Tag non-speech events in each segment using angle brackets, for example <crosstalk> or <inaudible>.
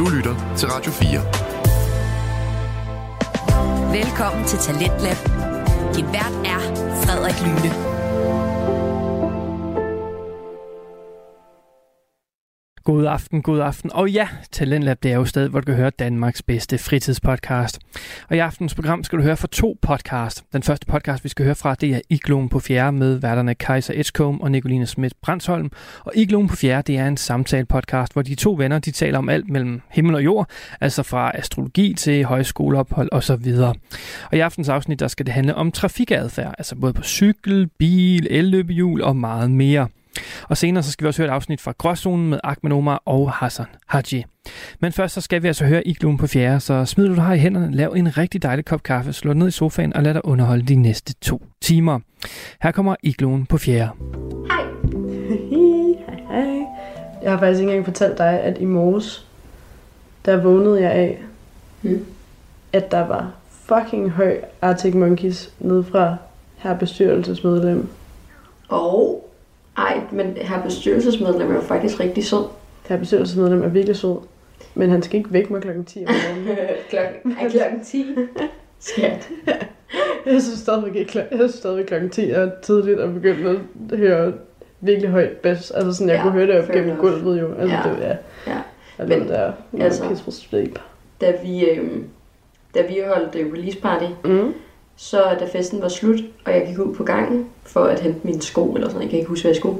Du lytter til Radio 4. Velkommen til Talentlab. Din vært er Frederik Lyne. God aften, god aften. Og ja, Talentlab, det er jo stedet, hvor du kan høre Danmarks bedste fritidspodcast. Og i aftens program skal du høre fra to podcast. Den første podcast, vi skal høre fra, det er Igloen på fjerde med værterne Kaiser Edgecombe og Nicoline Schmidt Brandsholm. Og Igloen på fjerde, det er en samtale-podcast, hvor de to venner, de taler om alt mellem himmel og jord, altså fra astrologi til højskoleophold og så videre. Og i aftens afsnit, der skal det handle om trafikadfærd, altså både på cykel, bil, elløbehjul og meget mere. Og senere så skal vi også høre et afsnit fra Gråzonen med Ahmed Omar og Hassan Haji. Men først så skal vi altså høre Igloen på fjerde, så smid du har i hænderne, lav en rigtig dejlig kop kaffe, slå ned i sofaen og lad dig underholde de næste to timer. Her kommer Igloen på fjerde. Hej. hej, <laughs> hej. Jeg har faktisk ikke engang fortalt dig, at i morges, der vågnede jeg af, Hmm. at der var fucking høj Arctic Monkeys nede fra her bestyrelsesmedlem. Og ej, men her bestyrelsesmedlem er jo faktisk rigtig sød. Her bestyrelsesmedlem er virkelig sød, men han skal ikke vække mig klokken 10 om morgenen. <laughs> klokken, er klokken 10. <laughs> Skat. Jeg synes stadigvæk, ikke, jeg synes stadigvæk klokken 10 er tidligt at begynde at høre virkelig højt bas. Altså sådan, jeg Ja, kunne høre det op gennem enough. gulvet jo. Altså Ja. det ja. Ja. Jeg Men, der altså- sleep. Da vi, øhm, da vi holdt øh, release party, Mm. Så da festen var slut, og jeg gik ud på gangen for at hente mine sko, eller sådan, jeg kan ikke huske, hvad jeg skulle,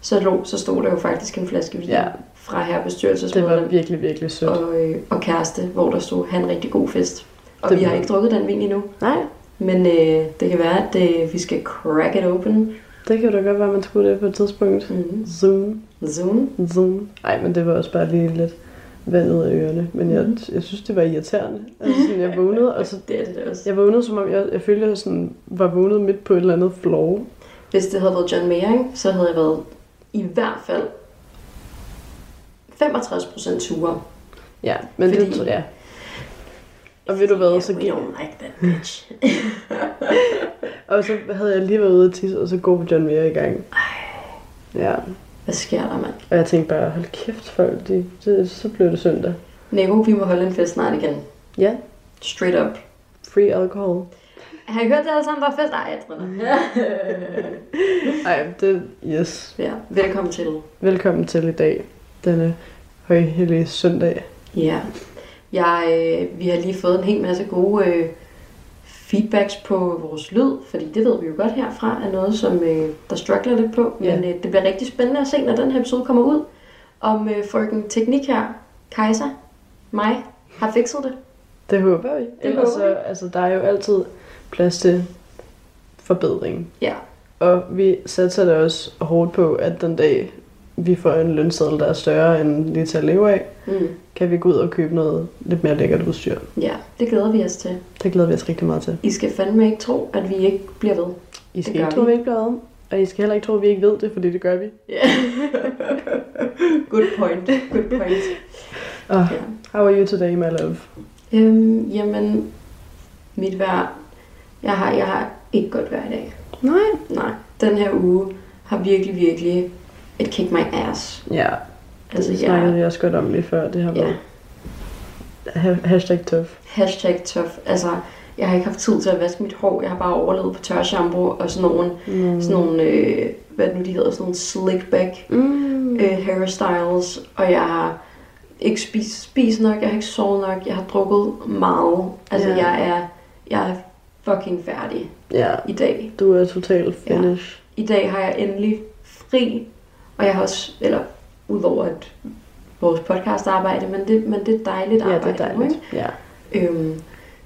så, lå, så stod der jo faktisk en flaske vin Ja. fra her Det var bestyrelsesmedlem virkelig, virkelig sødt. og, øh, og kæreste, hvor der stod, han en rigtig god fest. Og Det vi har ikke drukket den vin endnu, Nej, men øh, det kan være, at øh, vi skal crack it open. det kan da godt være, man skulle det på et tidspunkt. Mm. Zoom, Zoom. zoom. Nej, men det var også bare lige lidt vandet af ørerne. Men jeg, Mhm. jeg synes, det var irriterende. Altså sådan, jeg vågnede, <laughs> og så... Det er det også. Jeg vågnede, som om jeg, jeg følte, at jeg sådan, var vågnet midt på et eller andet floor. Hvis det havde været John Mayer, ikke, så havde jeg været i hvert fald 65% sure. Ja, men Fordi- det tror jeg. Og ved du hvad, så gik, don't like that bitch. <laughs> og så havde jeg lige været ude at tisse, og så går John Mayer i gang. Ja, Hvad sker der, mand? og jeg tænkte bare, hold kæft folk, de, det, så blev det søndag. Nico, vi må holde en fest snart igen. Ja, Straight up. free alcohol. Har I hørt det alle sammen, der er fest? Ej, jeg driller. <laughs> Ej, det, yes. ja, velkommen til. Velkommen til i dag, denne højhellige søndag. Ja. Jeg, øh, vi har lige fået en hel masse gode øh, feedbacks på vores lyd, fordi det ved vi jo godt herfra, er noget, som øh, der struggler lidt på. Men Ja. øh, det bliver rigtig spændende at se, når den her episode kommer ud, om øh, frøken Teknik her, Kaiser, mig, har fikset det. Det håber vi. Ellers håber vi. så, altså, der er jo altid plads til forbedring. Ja. Og vi satser da også hårdt på, at den dag, vi får en lønseddel, der er større end lige til at leve af, Mm. kan vi gå ud og købe noget lidt mere lækkert udstyr. Ja, det glæder vi os til. Det glæder vi os rigtig meget til. I skal fandme ikke tro, at vi ikke bliver ved. I skal ikke tro, vi. vi ikke bliver om. Og I skal heller ikke tro, at vi ikke ved det, fordi det gør vi. Ja. <laughs> Good point. Good point. Oh, Ja. how are you today, my love? Øhm, jamen, mit vejr, jeg har, jeg har ikke godt vejr i dag. Nej. Nej, den her uge har virkelig, virkelig et kick my ass. Ja, Altså, det snakkede jeg, vi også godt om lige før. Det har ja, været ha- hashtag tough. hashtag tough. Altså, jeg har ikke haft tid til at vaske mit hår. Jeg har bare overlevet på tør shampoo og sådan nogle, Mm. sådan nogle øh, hvad det nu de hedder, sådan nogle slick back Mm. øh, hairstyles. Og jeg har ikke spist, spist nok, jeg har ikke sovet nok, jeg har drukket meget. Altså, Ja. jeg er, jeg er fucking færdig Ja, i dag. du er totalt finish. I dag har jeg endelig fri, og jeg har også, eller udover at vores podcast arbejde, men det, men det er dejligt Ja, arbejde. det er nu, dejligt. Ja. ikke? Øhm,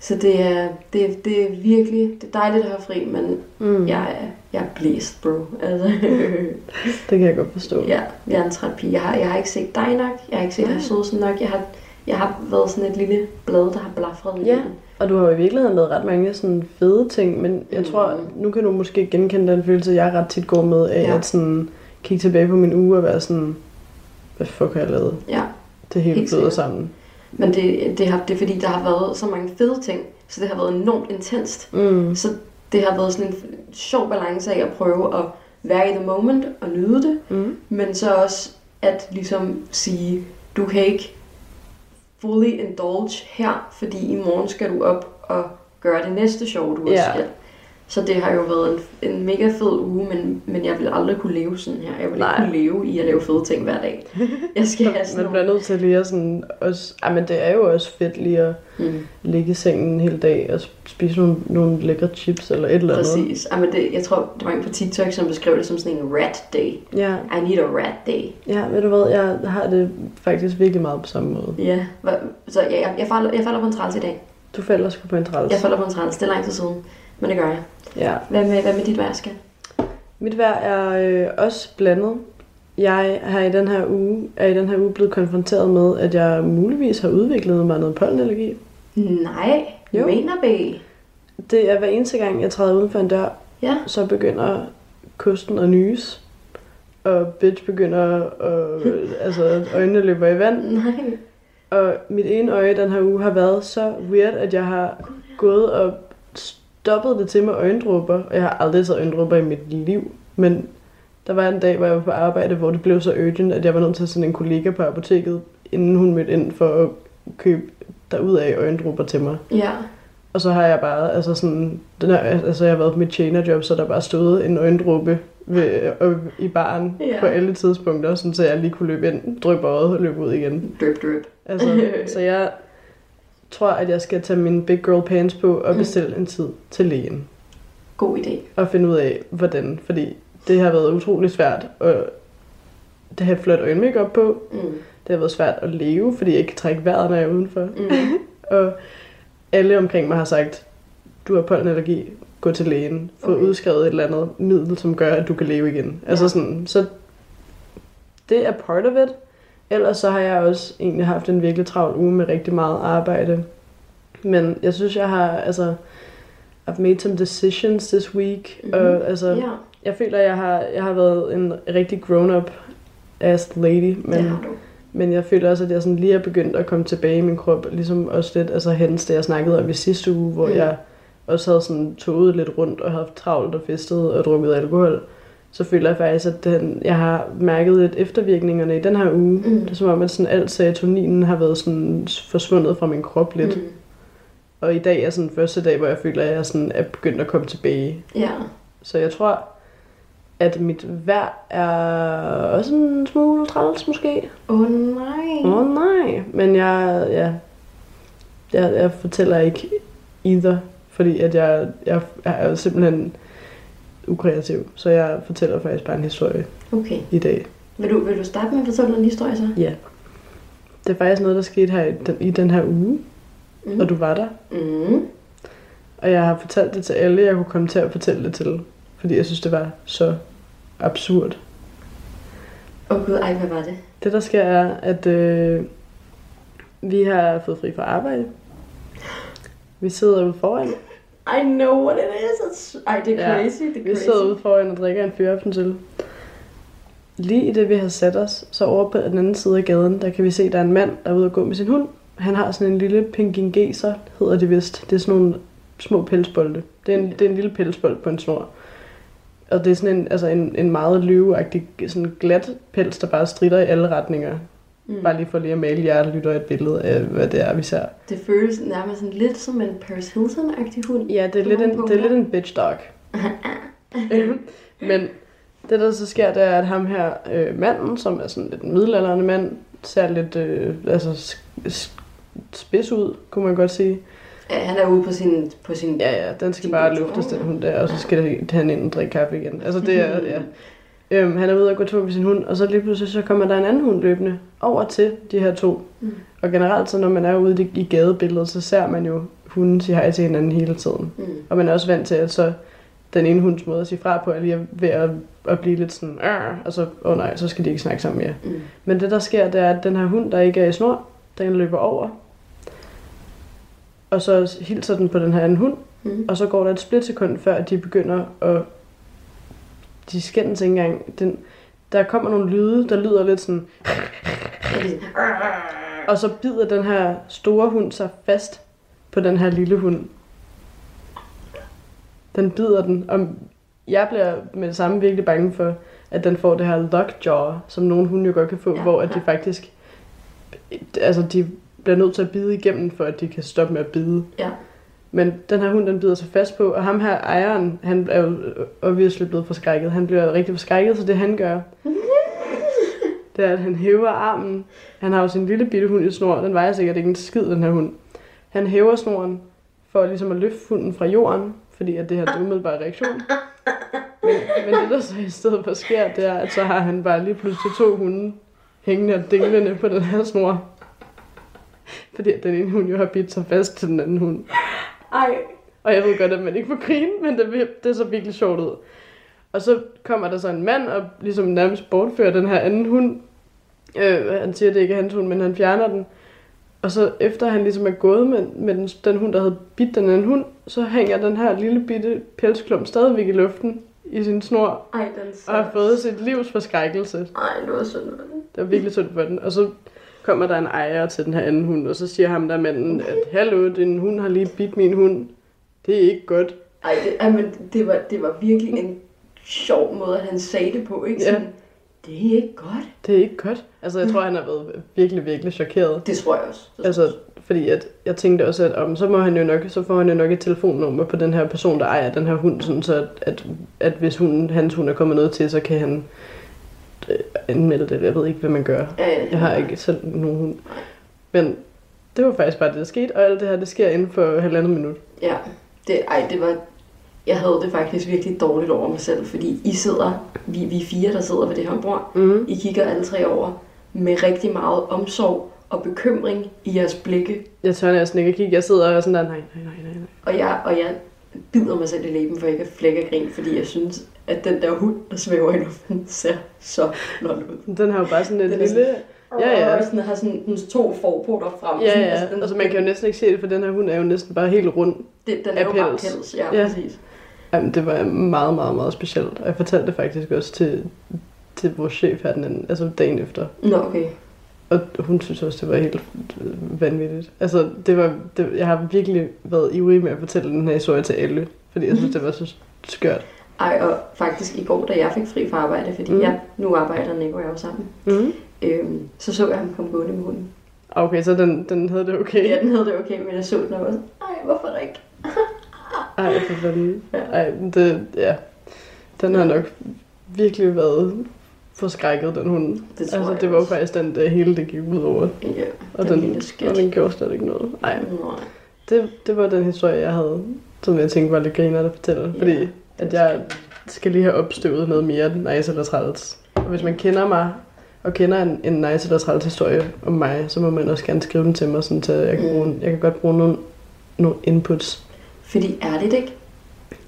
så det er, det, det er virkelig, det er dejligt at have fri, men Mm. jeg er, jeg er blæst, bro. Altså, <laughs> Det kan jeg godt forstå. ja, jeg er en træt pige. Jeg har, jeg har ikke set dig nok, jeg har ikke set Sødsen nok, jeg har, jeg har været sådan et lille blad, der har blafret Ja. Og du har jo i virkeligheden lavet ret mange sådan fede ting, men jeg Mm. tror, nu kan du måske genkende den følelse, jeg ret tit går med, af Ja. at sådan kigge tilbage på min uge og være sådan, hvad fuck har jeg lavet? Ja. Det hele sikkert. sammen. Men det, det, har, det er fordi, der har været så mange fede ting, så det har været enormt intenst. Mm. Så det har været sådan en sjov balance af at prøve at være i the moment og nyde det, Mm. men så også at ligesom sige, du kan ikke fully indulge her, fordi i morgen skal du op og gøre det næste sjov, du også Ja. skal. Så det har jo været en, en mega fed uge, men, men jeg vil aldrig kunne leve sådan her. Jeg vil Nej. ikke kunne leve i at lave fede ting hver dag. <laughs> Jeg skal have sådan Man bliver nødt til lige at sådan også... Ej, men det er jo også fedt lige at Mm, ligge i sengen en hel dag og spise nogle, nogle lækre chips eller et eller andet. præcis. Ej, men det, jeg tror, der var en på TikTok, som beskrev det som sådan en rat day. Ja, I need a rat day. ja, ved du hvad, jeg har det faktisk virkelig meget på samme måde. Ja, så ja, jeg, jeg, falder, jeg falder på en træls i dag. Du falder sgu på en træls. Jeg falder på en træls. Det er lang tid siden, men det gør jeg. Ja. Hvad med, hvad med dit vejr, skat? Mit vejr er øh, også blandet. Jeg har i den her uge, er i den her uge blevet konfronteret med, at jeg muligvis har udviklet mig noget pollenallergi. Nej, Jo. mener B. Det er hver eneste gang, jeg træder uden for en dør, Ja. så begynder kosten at nys. Og bitch begynder at, <laughs> altså øjnene løber i vand. Nej. Og mit ene øje den her uge har været så weird, at jeg har gået og stoppet det til med øjendråber. Og jeg har aldrig taget øjendråber i mit liv. Men der var en dag, hvor jeg var på arbejde, hvor det blev så urgent, at jeg var nødt til at sende en kollega på apoteket, inden hun mødte ind for at købe derud af øjendråber til mig. Ja. Og så har jeg bare, altså sådan, den her, altså jeg har været på mit tjenerjob, så der bare stået en øjendråbe ved, øh, i baren Ja. på alle tidspunkter, sådan, så jeg lige kunne løbe ind, dryppe øjet og løbe ud igen. Drip, drip. Altså, <laughs> så jeg tror, at jeg skal tage mine big girl pants på og Mm. bestille en tid til lægen. God idé. Og finde ud af, hvordan. Fordi det har været utrolig svært at det have flot øjenmakeup på. Mm. Det har været svært at leve, fordi jeg ikke kan trække vejret, når jeg er udenfor. Mm. <laughs> Og alle omkring mig har sagt, du har pollenallergi, gå til lægen. Få Okay. udskrevet et eller andet middel, som gør, at du kan leve igen. Ja. Altså Ja. sådan, så det er part of it. Ellers så har jeg også egentlig haft en virkelig travl uge med rigtig meget arbejde. Men jeg synes, jeg har, altså, I've made some decisions this week. Mhm. Mm-hmm. Og altså, Ja, jeg føler, jeg har, jeg har været en rigtig grown-up ass lady. det Men har du. men jeg føler også, at jeg sådan lige er begyndt at komme tilbage i min krop. Ligesom også lidt, altså hens det jeg snakkede om i sidste uge, hvor mm. jeg også havde sådan toget lidt rundt og haft travlt og festet og drukket alkohol. Så føler jeg faktisk, at den, jeg har mærket lidt eftervirkningerne i den her uge. Mm. Det er som om, at sådan alt serotoninen har været sådan forsvundet fra min krop lidt. Mm. Og i dag er sådan første dag, hvor jeg føler, at jeg sådan er begyndt at komme tilbage. Ja. Så jeg tror, at mit vejr er også en smule træls måske. Åh oh, nej. Åh oh, nej, men jeg, ja, jeg, jeg fortæller ikke either, fordi at jeg, jeg, jeg er simpelthen ukreativ, så jeg fortæller faktisk bare en historie Okay. i dag. Vil du, vil du starte med at fortælle en historie så? Ja. Det er faktisk noget, der skete her i den, i den her uge, Mm. og du var der. Mm. Og jeg har fortalt det til alle, jeg kunne komme til at fortælle det til, fordi jeg synes, det var så absurd. Åh oh, gud, ej, hvad var det? Det, der sker, er, at øh, vi har fået fri fra arbejde. Vi sidder ude foran. I know what it is. It's... Ej, det er Ja, crazy. Det er Vi crazy. sidder ude foran og drikker en fyraftensøl. Lige i det, vi har sat os, så over på den anden side af gaden, der kan vi se, at der er en mand, der er ude og gå med sin hund. Han har sådan en lille pingingeser, hedder det vist. Det er sådan nogle små pelsbolde. Det er en, det er en lille pelsbold på en snor. Og det er sådan en, altså en, en meget løveagtig, sådan glat pels, der bare strider i alle retninger. Mm. Bare lige for lige at male jer lytter et billede af, hvad det er, vi ser. Det føles nærmest sådan lidt som en Paris Hilton-agtig hund. Ja, det er, lidt en, det er lidt en bitch dog. <laughs> Men det, der så sker, det er, at ham her øh, manden, som er sådan lidt en middelalderende mand, ser lidt øh, altså, spids ud, kunne man godt sige. Ja, han er ude på sin... På sin... Ja, ja, den skal bare luftes, den hund der, og så skal han ind og drikke kaffe igen. Altså det er, ja. Øhm, han er ude og gå tur med sin hund, og så lige pludselig så kommer der en anden hund løbende over til de her to. Mm. Og generelt så når man er ude i, gadebilledet, så ser man jo hunden sige hej til hinanden hele tiden. Mm. Og man er også vant til, at så den ene hunds måde at sige fra på, er lige ved at, at blive lidt sådan, og så, åh oh nej, så skal de ikke snakke sammen mere. Mm. Men det der sker, det er, at den her hund, der ikke er i snor, den løber over. Og så hilser den på den her anden hund, Mm. og så går der et splitsekund, før de begynder at... De skændes ikke engang. Den, der kommer nogle lyde, der lyder lidt sådan... Og så bider den her store hund sig fast på den her lille hund. Den bider den, og jeg bliver med det samme virkelig bange for, at den får det her lockjaw, som nogle hunde jo godt kan få, Ja, hvor at de faktisk, altså de bliver nødt til at bide igennem, for at de kan stoppe med at bide. Ja. Men den her hund, den bider sig fast på, og ham her ejeren, han er jo obviously blevet forskrækket. Han bliver rigtig forskrækket, så det han gør, <laughs> det er, at han hæver armen. Han har jo sin lille bitte hund i snor, den vejer sikkert ikke en skid, den her hund. Han hæver snoren for ligesom at løfte hunden fra jorden, fordi at det her er en umiddelbar reaktion. Men, men det, der så i stedet for sker, det er, at så har han bare lige pludselig to hunde hængende og dinglende på den her snor. Fordi den ene hund jo har bidt sig fast til den anden hund. Ej. Og jeg ved godt, at man ikke får grine, men det, det så virkelig sjovt ud. Og så kommer der så en mand og ligesom nærmest bortfører den her anden hund. Øh, han siger, det ikke er hans hund, men han fjerner den. Og så efter han ligesom er gået med, med den, den hund, der havde bidt den anden hund, så hænger den her lille bitte pelsklump stadigvæk i luften i sin snor, Ej, den og har fået sit livs forskrækkelse. Ej, det var sådan noget. Det var virkelig synd for den. Og så kommer der en ejer til den her anden hund, og så siger ham der manden, at hallo, din hund har lige bidt min hund. Det er ikke godt. Ej, det, ej, men det var, det var virkelig en sjov måde, at han sagde det på, ikke? Ja. Sådan, det er ikke godt. Det er ikke godt. Altså, jeg tror, han har været virkelig, virkelig chokeret. Det tror jeg også. Det Altså, fordi at jeg tænkte også, at om, så, må han jo nok, så får han jo nok et telefonnummer på den her person, der ejer den her hund, sådan så at, at, at hvis hun, hans hund er kommet noget til, så kan han anmelde det. Jeg ved ikke, hvad man gør. Ja, ja, Jeg har ikke selv nogen hund. Men det var faktisk bare det, der skete, og alt det her, det sker inden for halvandet minut. Ja, det, ej, det var... Jeg havde det faktisk virkelig dårligt over mig selv, fordi I sidder, vi, vi fire, der sidder ved det her bord. Mm. I kigger alle tre over med rigtig meget omsorg og bekymring i jeres blikke. Jeg tør næsten ikke at kigge. Jeg sidder og er sådan der, nej, nej, nej, nej. Og jeg, og jeg bider mig selv i læben, for jeg kan flække af grin, fordi jeg synes, at den der hund, der svæver i luften, ser så flot ud. Den har jo bare sådan et er lille... Ja, ja. Og sådan, har sådan den to forpoter frem. Ja, Sådan, ja. den, Altså, man kan jo næsten ikke se det, for den her hund er jo næsten bare helt rund. det, den er jo bare pels. Ja, Ja. præcis. Jamen, det var meget, meget, meget specielt. Og jeg fortalte det faktisk også til, til vores chef her den anden, altså dagen efter. Nå, okay. Og hun synes også, det var helt øh, vanvittigt. Altså, det var, det, jeg har virkelig været ivrig med at fortælle den her historie til alle. Fordi jeg synes, det var så skørt. Ej, og faktisk i går, da jeg fik fri fra arbejde, fordi Mm. jeg, nu arbejder Nico og jeg jo sammen, Mm. øhm, så så jeg ham komme gående med hunden. Okay, så den, den havde det okay. Ja, den havde det okay, men jeg så den og var sådan, ej, hvorfor ikke? <laughs> Ej, for fanden. Ja. Ej, det, ja. Den har nok virkelig været forskrækket, den hund. Det tror Altså, jeg det var også. faktisk den, der hele det gik ud over. Ja, Og den den, og den gjorde slet ikke noget. Ej, Nej. det, det var den historie, jeg havde, som jeg tænkte var lidt griner at fortælle. Ja, Fordi det at jeg skal lige have opstøvet noget mere nice eller træls. Og hvis man kender mig, og kender en, en nice eller træls historie om mig, så må man også gerne skrive den til mig, sådan, så jeg kan, Mm. bruge, jeg kan godt bruge nogle, nogle inputs. Fordi ærligt ikke,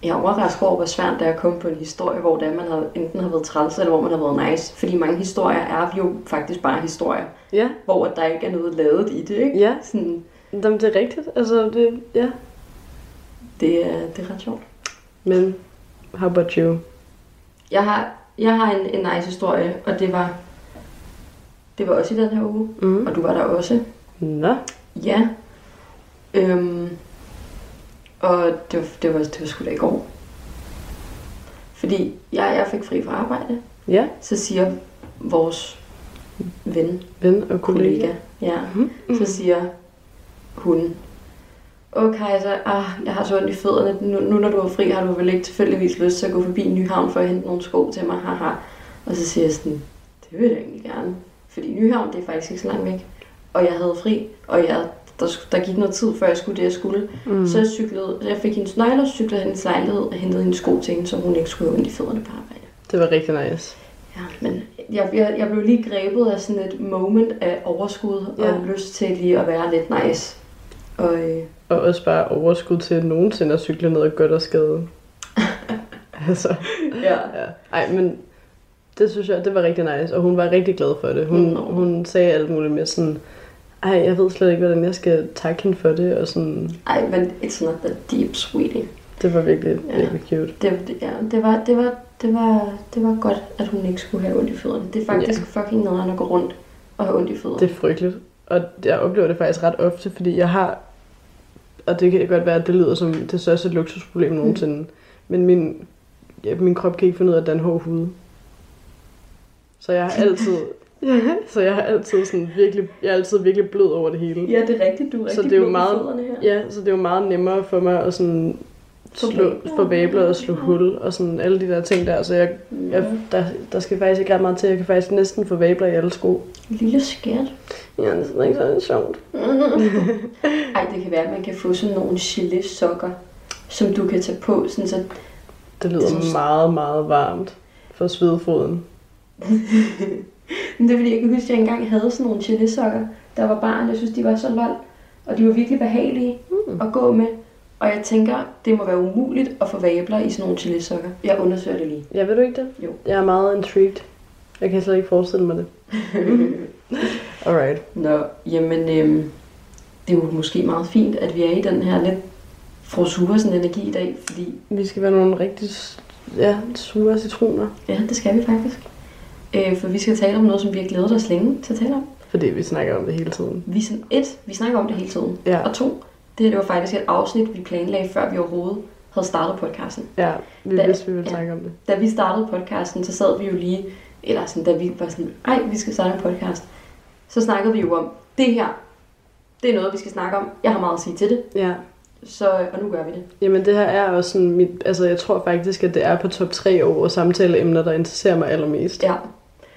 jeg er overrasket over, hvor svært det er at komme på en historie, hvor det er, man har, enten har været træls, eller hvor man har været nice. Fordi mange historier er jo faktisk bare historier, Ja, hvor der ikke er noget lavet i det, ikke? ja. Sådan, Jamen, det er rigtigt. Altså, det, ja. det, er, det er ret sjovt. Men, how about you? Jeg har, jeg har en, en nice historie, og det var, det var også i den her uge, Mm. og du var der også. Nå. Ja. Øhm, og det var, det var, det var sgu da i går. Fordi jeg, jeg fik fri fra arbejde, Ja, så siger vores ven, ven og kollega. kollega, ja, så siger hun, Åh Kajsa, ah, jeg har så ondt i fødderne. Nu, nu når du er fri, har du vel ikke tilfældigvis lyst til at gå forbi Nyhavn for at hente nogle sko til mig, haha. Og så siger jeg sådan, det vil jeg egentlig gerne. Fordi Nyhavn, det er faktisk ikke så langt væk. Og jeg havde fri, og jeg, der, der gik noget tid, før jeg skulle det, jeg skulle. Mm. Så jeg cyklede, jeg fik hendes nøgler, cyklede hen hendes lejlighed og hentede hendes sko til hende, så hun ikke skulle have ondt i fødderne på arbejde. Det var rigtig nice. Ja, men jeg, jeg, jeg blev lige grebet af sådan et moment af overskud. Ja. og lyst til lige at være lidt nice. Og øh, Og også bare overskud til nogensinde at cykle godt og skade. altså, ja, ja. Ej, men det synes jeg, det var rigtig nice. Og hun var rigtig glad for det. Hun, Nå. hun sagde alt muligt med sådan, ej, jeg ved slet ikke, hvordan jeg skal takke hende for det. Og sådan, ej, men it's not that deep, sweetie. det var virkelig, Ja. virkelig cute. Det, det, ja, det, var, det, var, det, var, det var godt, at hun ikke skulle have ondt i fødderne. Det er faktisk ja. fucking nederen at gå rundt og have ondt i fødderne. Det er frygteligt. Og jeg oplever det faktisk ret ofte, fordi jeg har, og det kan godt være, at det lyder som det største luksusproblem nogensinde, mm. men min, ja, min krop kan ikke finde ud af at danne hård hud. Så jeg har altid, <laughs> så jeg har altid sådan virkelig, jeg er altid virkelig blød over det hele. Ja, det er rigtigt. Du er Så rigtig det er jo meget- her. Ja, så det er jo meget nemmere for mig at sådan slå, få vabler og slå hul og sådan alle de der ting der. Så jeg, jeg, der, der skal faktisk ikke ret meget til. Jeg kan faktisk næsten få vabler i alle sko. Lille skært. Ja, det er ikke så sjovt. <laughs> Ej, det kan være, at man kan få sådan nogle gelé-sokker, som du kan tage på, sådan så... Det lyder Jeg synes- meget, meget varmt for svedefoden. <laughs> Men det er fordi, jeg kan huske, at jeg engang havde sådan nogle gelé-sokker, der var barn. Jeg synes, de var så lol. Og de var virkelig behagelige mm. at gå med. Og jeg tænker, det må være umuligt at få vabler i sådan nogle gelé-sokker. Jeg undersøger det lige. Ja, ved du ikke det? Jo. Jeg er meget intrigued. Jeg kan slet ikke forestille mig det. <laughs> Alright. Nå, jamen, øhm, det er jo måske meget fint, at vi er i den her lidt frosugersen energi i dag, fordi Vi skal være nogle rigtig ja, sure citroner. ja, det skal vi faktisk. Øh, for vi skal tale om noget, som vi har glædet os længe til at tale om. Fordi vi snakker om det hele tiden. Vi, et, vi snakker om det hele tiden. Ja. Og to, det her det var faktisk et afsnit, vi planlagde, før vi overhovedet havde startet podcasten. Ja, vi Da- vidste, vi ville ja. snakke om det. Da vi startede podcasten, så sad vi jo lige, eller sådan, da vi var sådan, ej, vi skal starte en podcast. Så snakkede vi jo om, det her, det er noget, vi skal snakke om. Jeg har meget at sige til det, Ja. så, og nu gør vi det. Jamen det her er også sådan mit, altså jeg tror faktisk, at det er på top 3 over samtaleemner, der interesserer mig allermest. Ja,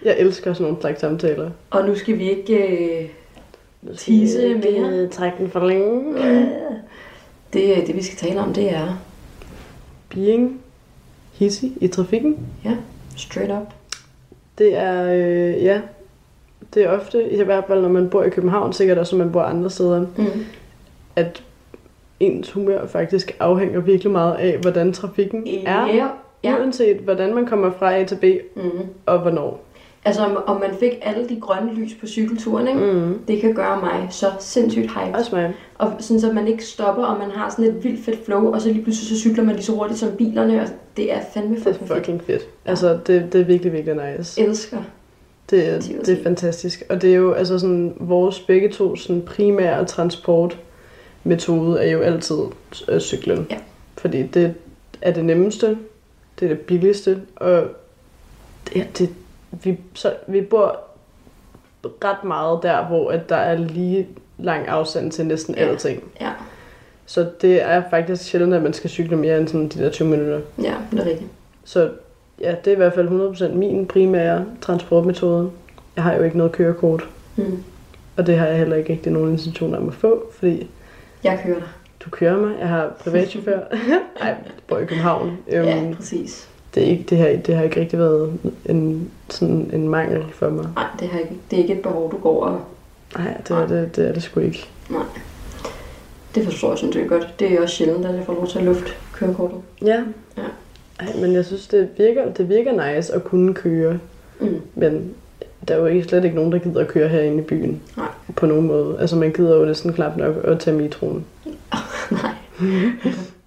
Jeg elsker sådan nogle slags samtaler. og nu skal vi ikke... Øh, Tease mere. Trække den for længe. det, det, vi skal tale om, det er Being hissig i trafikken. straight up. Det er, øh, ja, det er ofte, i hvert fald når man bor i København, sikkert også når man bor andre steder, Mm. at ens humør faktisk afhænger virkelig meget af, hvordan trafikken er. Ja. ja. Uanset hvordan man kommer fra A til B, Mm. og hvornår. Altså, om, om man fik alle de grønne lys på cykelturen, ikke? Mm. det kan gøre mig så sindssygt hype. Også mig. Og sådan, så man ikke stopper, og man har sådan et vildt fedt flow, og så lige pludselig så cykler man lige så hurtigt som bilerne, og det er fandme Det fucking er fedt. fucking fedt. Altså, det, det er virkelig, virkelig nice. Elsker. Det, er, det er ti. fantastisk. Og det er jo altså sådan, vores begge to sådan primære transportmetode er jo altid øh, cyklen. Ja. Fordi det er det nemmeste, det er det billigste, og det, er- det, vi, så, vi bor ret meget der, hvor at der er lige lang afstand til næsten Ja. alting. Ja, Så det er faktisk sjældent, at man skal cykle mere end sådan de der 20 minutter. ja, det er rigtigt. Så ja, det er i hvert fald 100% min primære transportmetode. Jeg har jo ikke noget kørekort, Mm. og det har jeg heller ikke rigtig nogen intention om at få, fordi Jeg kører dig. du kører mig. Jeg har privatchauffør. <laughs> Nej, jeg bor i København. Øhm, Ja, præcis. Det, er ikke, det, her, det har ikke rigtig været en, sådan en mangel for mig. Nej, det, har ikke, det er ikke et behov, du går og... Nej, det er det, det, er det sgu ikke. Det forstår jeg sådan set godt. Det er også sjældent, at jeg får lov til at lufte kørekortet. Ja. Ja. Ej, men jeg synes, det virker, det virker nice at kunne køre, Mm. men der er jo ikke, slet ikke nogen, der gider at køre herinde i byen. Nej. På nogen måde. Altså, man gider jo næsten knap nok at tage metroen. <laughs> Nej.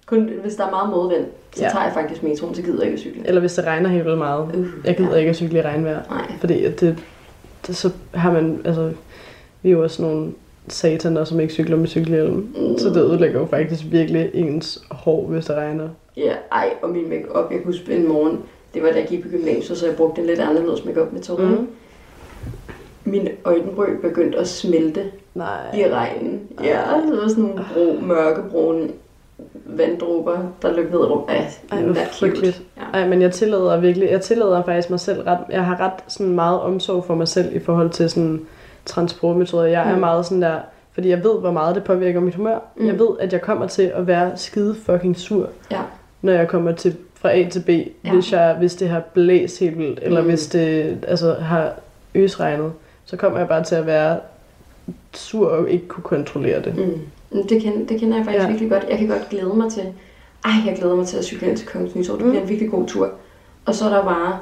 Kun hvis der er meget modvind, så Ja. tager jeg faktisk metroen, så gider jeg ikke at cykle. Eller hvis det regner helt vildt meget. Uh, Jeg gider ja. ikke at cykle i regnvejr. Nej. Fordi det, det, så har man, altså, vi er jo også nogle sataner, som ikke cykler med cykelhjelm. Mm. Så det ødelægger jo faktisk virkelig ens hår, hvis det regner. Ja, ej, og min makeup, jeg kan huske en morgen, det var da jeg gik på gymnasiet, så jeg brugte en lidt anderledes makeup metode. Mm. Mine øjenbryn begyndte at smelte Nej. i regnen. Ja, så var sådan nogle brå, mørkebrune vanddråber, der løb ned rum. Ej, Ej, hvor frygteligt. Ja. Ej, men jeg tillader virkelig, jeg tillader faktisk mig selv ret, jeg har ret sådan meget omsorg for mig selv i forhold til sådan transportmetoder. Jeg er Mm. meget sådan der, fordi jeg ved, hvor meget det påvirker mit humør. Mm. Jeg ved, at jeg kommer til at være skide fucking sur, Ja. når jeg kommer til fra A til B, Ja. hvis, jeg, hvis det har blæst helt vildt, eller Mm. hvis det altså, har øsregnet, så kommer jeg bare til at være sur og ikke kunne kontrollere det. Mm. Det, kender, det kender jeg faktisk Ja. virkelig godt. Jeg kan godt glæde mig til, ej, jeg glæder mig til at cykle ind til Kongens Nytorv. Det Mm. bliver en virkelig god tur. Og så er der bare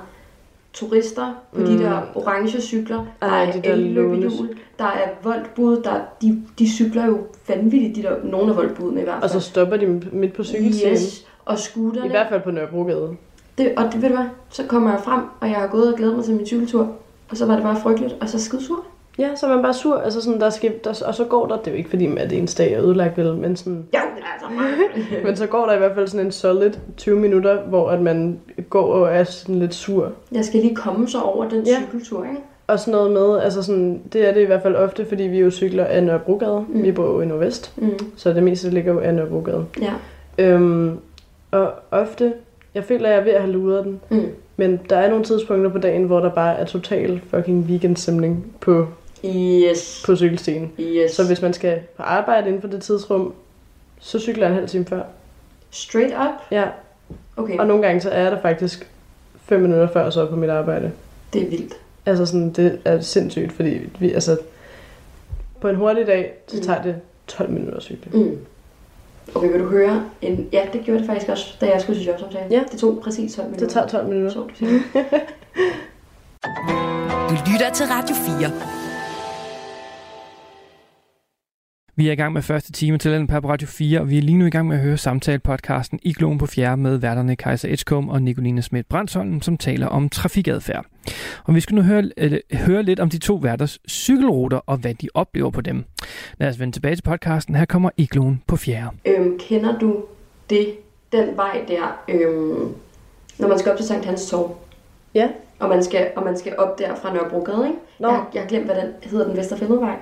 turister på mm. Mm. de der orange cykler. Der Ej, er de der elløbehjul, der er voldbud, der de, de cykler jo vanvittigt, de der, nogle af voldbudene i hvert fald. Og så stopper de midt på cykelstien. yes, og scooterne. I hvert fald på Nørrebrogade. Det, og det ved du hvad, så kommer jeg frem, og jeg har gået og glædet mig til min cykeltur. Og så var det bare frygteligt, og så skide sur. Ja, så er man bare sur, altså sådan, der skal, der, og så går der, det er jo ikke fordi, at det ens dag er ødelagt, vel, men, sådan, men altså, <laughs> men så går der i hvert fald sådan en solid 20 minutter, hvor at man går og er sådan lidt sur. jeg skal lige komme så over den Ja. cykeltur, ikke? Og sådan noget med, altså sådan, det er det i hvert fald ofte, fordi vi jo cykler af Nørrebrogade. Mm. Vi bor jo i Nordvest, Mm. så det meste ligger jo af Nørrebrogade. Ja. Øhm, og ofte, jeg føler, at jeg er ved at have luret den, Mm. men der er nogle tidspunkter på dagen, hvor der bare er total fucking weekendstemning på, Yes. på cykelstien. Yes. Så hvis man skal på arbejde inden for det tidsrum, så cykler jeg en halv time før. Straight up? Ja, Okay, og nogle gange så er jeg der faktisk fem minutter før så på mit arbejde. det er vildt. Altså sådan, det er sindssygt, fordi vi, altså, på en hurtig dag, så Mm. tager det 12 minutter at cykle. Mm. Okay, vil du høre? En... Ja, det gjorde det faktisk også, da jeg skulle til jobsamtale. Ja. Det tog præcis 12 minutter. Det tager 12 minutter. Så, du siger. <laughs> Du lytter til Radio 4. Vi er i gang med første time til den på Radio 4, og vi er lige nu i gang med at høre samtale-podcasten I Gloen på Fjerde med værterne Kaiser Edgecombe og Nicoline Schmidt Brandsholm, som taler om trafikadfærd. Og vi skal nu høre, øh, høre lidt om de to værters cykelruter og hvad de oplever på dem. Lad os vende tilbage til podcasten. Her kommer I Gloen på Fjerde. øhm, kender du det, den vej der, øhm, når man skal op til Sankt Hans Torv? Ja. Og man skal, og man skal op der fra Nørrebrogade, ikke? Nå. Jeg, har- jeg har glemt, hvad den hedder, den Vesterfælledvej.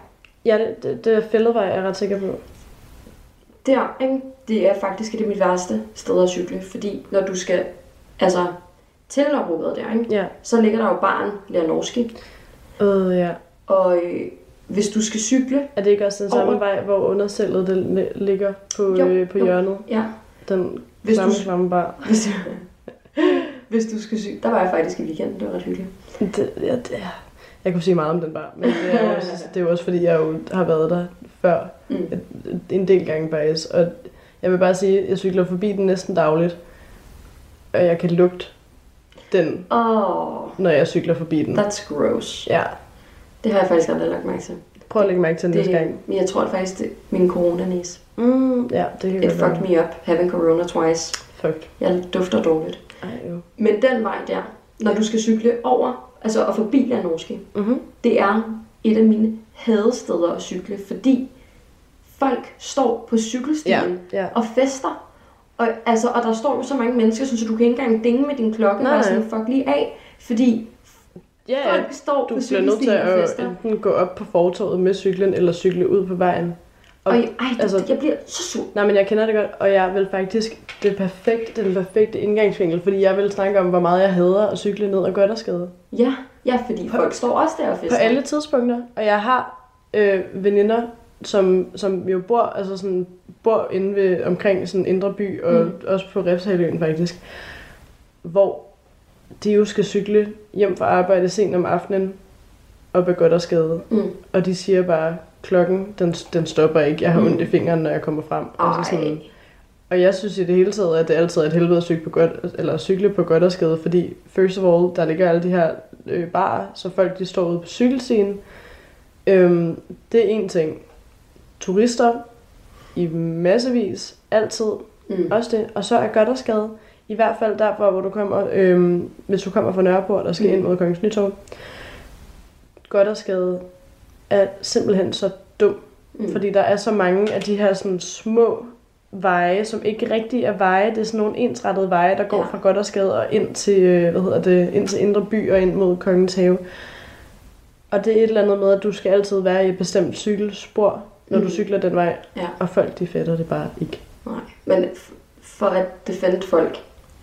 Ja, det, det, det er jeg er ret sikker på. Der, ikke? Det er faktisk det er mit værste sted at cykle, fordi når du skal, altså, til Nørrebrogade der, ikke? Ja. Så ligger der jo barn Lernorski, Øh, ja. og øh, hvis du skal cykle, Er det ikke også den samme Over- vej, hvor undercellet det li- ligger på, Jo, øh, på jo. hjørnet? ja, Den Hvis klamme, du- klamme bar. <laughs> hvis du, hvis du skal cykle, der var jeg faktisk i weekenden, det var ret hyggeligt. Det, ja, det er, jeg kunne sige meget om den bar, men det er, jo også, <laughs> det er jo også fordi, jeg jo har været der før Mm. en del gange faktisk. Og jeg vil bare sige, at jeg cykler forbi den næsten dagligt, og jeg kan lugte den, Åh, når jeg cykler forbi den. that's gross. Ja, Det har jeg faktisk aldrig lagt mærke til. prøv at lægge mærke til den næste gang. men jeg tror at faktisk, det er min coronanæs. Mm, ja, det kan It fucked være. me up, having corona twice. Fuck. Jeg dufter dårligt. Ej, jo. Men den vej der, når du skal cykle over, altså og forbi Lernorski, Mm-hmm. det er et af mine hadesteder at cykle, fordi folk står på cykelstien Ja, ja. og fester. Og, altså, og der står jo så mange mennesker, så du kan ikke engang dinge med din klokke Nej, og sådan, fuck lige af. Fordi Ja, folk står Du på bliver nødt til cykelstien og at fester. enten gå op på fortorvet med cyklen, eller cykle ud på vejen. Og, ej, altså, jeg bliver så sur. Nej, men jeg kender det godt, og jeg vil faktisk, det er perfekt, den perfekte indgangsvinkel, fordi jeg vil snakke om, hvor meget jeg hader at cykle ned og gøre dig skade. Ja, ja, fordi folk står også der og På fester. alle tidspunkter, og jeg har øh, veninder, som, som jo bor, altså sådan, bor inde ved, omkring sådan Indre By, og Mm. også på Refshaløen faktisk, hvor de jo skal cykle hjem fra arbejde sent om aftenen, og godt og skade. Mm. Og de siger bare, klokken, den, den stopper ikke. Jeg har Mm. ondt i fingeren, når jeg kommer frem. Altså Ej. sådan, og jeg synes i det hele taget, at det altid er et helvede at cykle på, godt, eller cykle på godt og skade, fordi first of all, der ligger alle de her øh, barer, så folk de står ude på cykelstien. Øhm, det er en ting. Turister i massevis, altid, Mm. også det. Og så er godt og skade, i hvert fald derfor, hvor du kommer, øhm, hvis du kommer fra Nørreport og skal Mm. ind mod Kongens Nytorv. Godt og skade er simpelthen så dum Mm. fordi der er så mange af de her sådan små veje, som ikke rigtig er veje. Det er sådan nogle ensrettede veje, der går Ja. fra Goddersgade og ind til, øh, hvad hedder det, ind til Indre By og ind mod Kongens Have. Og det er et eller andet med, at du skal altid være i et bestemt cykelspor, når mm. Du cykler den vej. Ja. Og folk, de fatter det bare ikke. Nej, men for at defende folk,